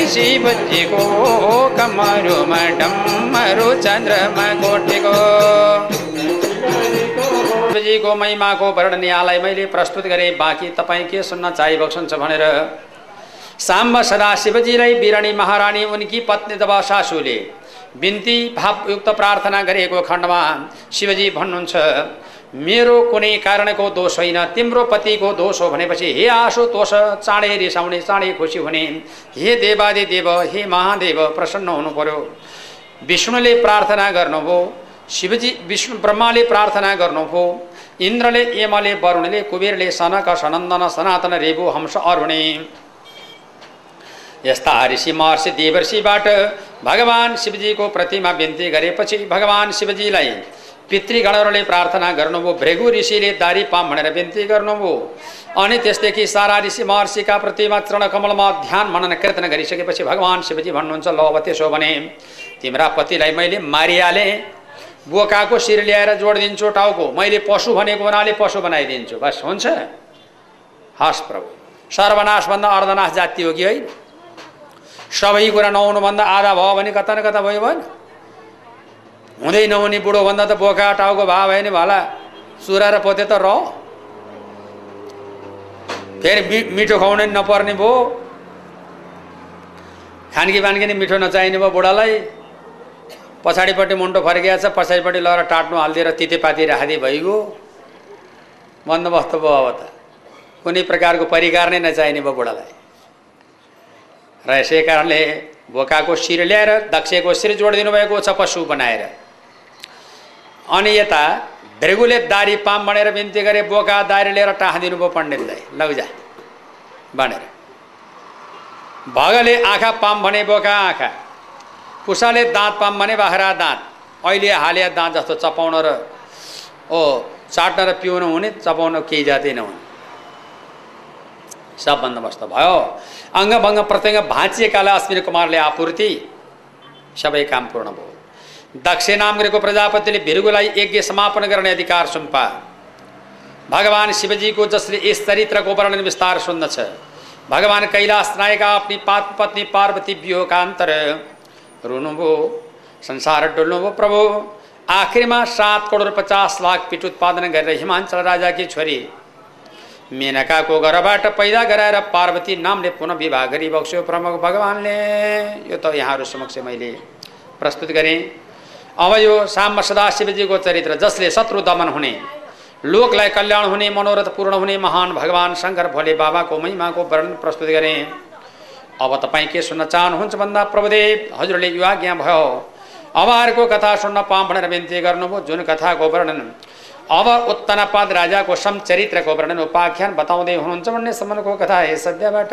शिवजीको कमरुमा डम्मरु चन्द्रमा कोटेको शिवजीको महिमाको वर्णन मैले प्रस्तुत गरेँ बाँकी तपाईँ के सुन्न चाहिबक्सन्छ भनेर साम्ब सदा शिवजीलाई बिरानी महारानी उनकी पत्नी तब सासूले बिन्ती भावयुक्त प्रार्थना गरेको खण्डमा शिवजी भन्नुहुन्छ मेरो कुनै कारणको दोष होइन तिम्रो पतिको दोष हो भनेपछि हे आशु तोष चाँडै रिसाउने चाँडै खुसी हुने हे देवादि देव हे महादेव प्रसन्न हुनु पर्यो विष्णुले प्रार्थना गर्नुभयो शिवजी विष्णु ब्रह्माले प्रार्थना गर्नुभयो इन्द्रले यमले वरुणले कुबेरले सनक सनन्दन सनातन रेबु हंस अरुणे। यस्ता ऋषि महर्षि देवर्षिबाट भगवान् शिवजीको प्रतिमा बिन्ती गरेपछि भगवान् शिवजीलाई पितृगणहरूले प्रार्थना गर्नुभयो भृगु ऋषिले दारी पाम भनेर बिन्ती गर्नुभयो अनि त्यसदेखि सारा ऋषि महर्षिका प्रतिमा चरणकमलमा ध्यान मनन कीर्तन गरिसकेपछि भगवान् शिवजी भन्नुहुन्छ ल अब त्यसो भने तिम्रा पतिलाई मैले मारिहालेँ बोकाको शिर ल्याएर जोडिदिन्छु टाउको मैले पशु भनेको हुनाले पशु बनाइदिन्छु बस हुन्छ हस् प्रभु सर्वनाशभन्दा अर्धनाश जाति हो कि है सबै कुरा नहुनुभन्दा आधा भयो भने कता न कता भयो भएन हुँदै नहुने बुढोभन्दा त बोका टाउको भए भयो नि भला। सुरा र पोते त रह। फेरि मिठो खुवाउनै नपर्ने भयो खानकी बानकी नि मिठो नचाहिने भयो बुढालाई। पछाडिपट्टि मुन्टो फर्किया छ पछाडिपट्टि लगेर टाट्नु हालिदिएर तितेपाती राखिदिए भइगयो। बन्दोबस्त भयो अब त। कुनै प्रकारको परिकार नै नचाहिने भयो बुढालाई। र यसै कारणले बोकाको शिर ल्याएर दक्षको शिर जोडिदिनु भएको छ पशु बनाएर। अनि यता भृगुले दारी पाम भनेर बिन्ती गरे बोका दारी लिएर टाँसिदिनु भयो पण्डितलाई। लौजा भनेर। भगले आँखा पाम भने बोका आँखा पुसाले दाँत पाम भने बाख्रा दाँत अहिले हालिया दाँत जस्तो चपाउन र ओ चाट्न र पिउनु हुने चपाउन केही जाति नहुने। सब बन्दोबस्त भयो। अङ्गभङ्ग प्रत्यङ्ग भाँचिएकालाई अश्विनी कुमारले आपूर्ति सबै काम पूर्ण भयो। दक्ष प्रजापतिले भिर्गुलाई यज्ञ समापन गर्ने अधिकार सुम्पा। भगवान् शिवजीको जसले यस चरित्रको वर्णन विस्तार सुन्दछ। भगवान् कैलाश नायका आफ्नी पात पत्नी पार्वती वियोकान्तर रुनुभयो संसार डुल्नुभयो प्रभु। आखिरमा सात करोड पचास लाख पिठ उत्पादन गरेर हिमाञ्चल राजाकी छोरी। मेनकाको घरबाट पैदा गराएर पार्वती नामले पुनः विवाह गरी बक्स्यो प्रमुख भगवान्ले। यो त यहाँहरू समक्ष मैले प्रस्तुत गरेँ। अब यो साम सदाशिवजीको चरित्र जसले शत्रु दमन हुने लोकलाई कल्याण हुने मनोरथ पूर्ण हुने महान भगवान् शङ्कर भोले बाबाको महिमाको वर्णन प्रस्तुत गरेँ। अब तपाईँ के सुन्न चाहनुहुन्छ भन्दा प्रभुदेव हजुरले यो आज्ञा भयो। अब अर्को कथा सुन्न पाऊँ भनेर बिन्ती गर्नुभयो जुन कथाको वर्णन। अब उत्तनपाद राजाको समचरित्रको वर्णन उपाख्यान बताउँदै हुनुहुन्छ भन्ने सम्मको कथा हे सद्यबाट।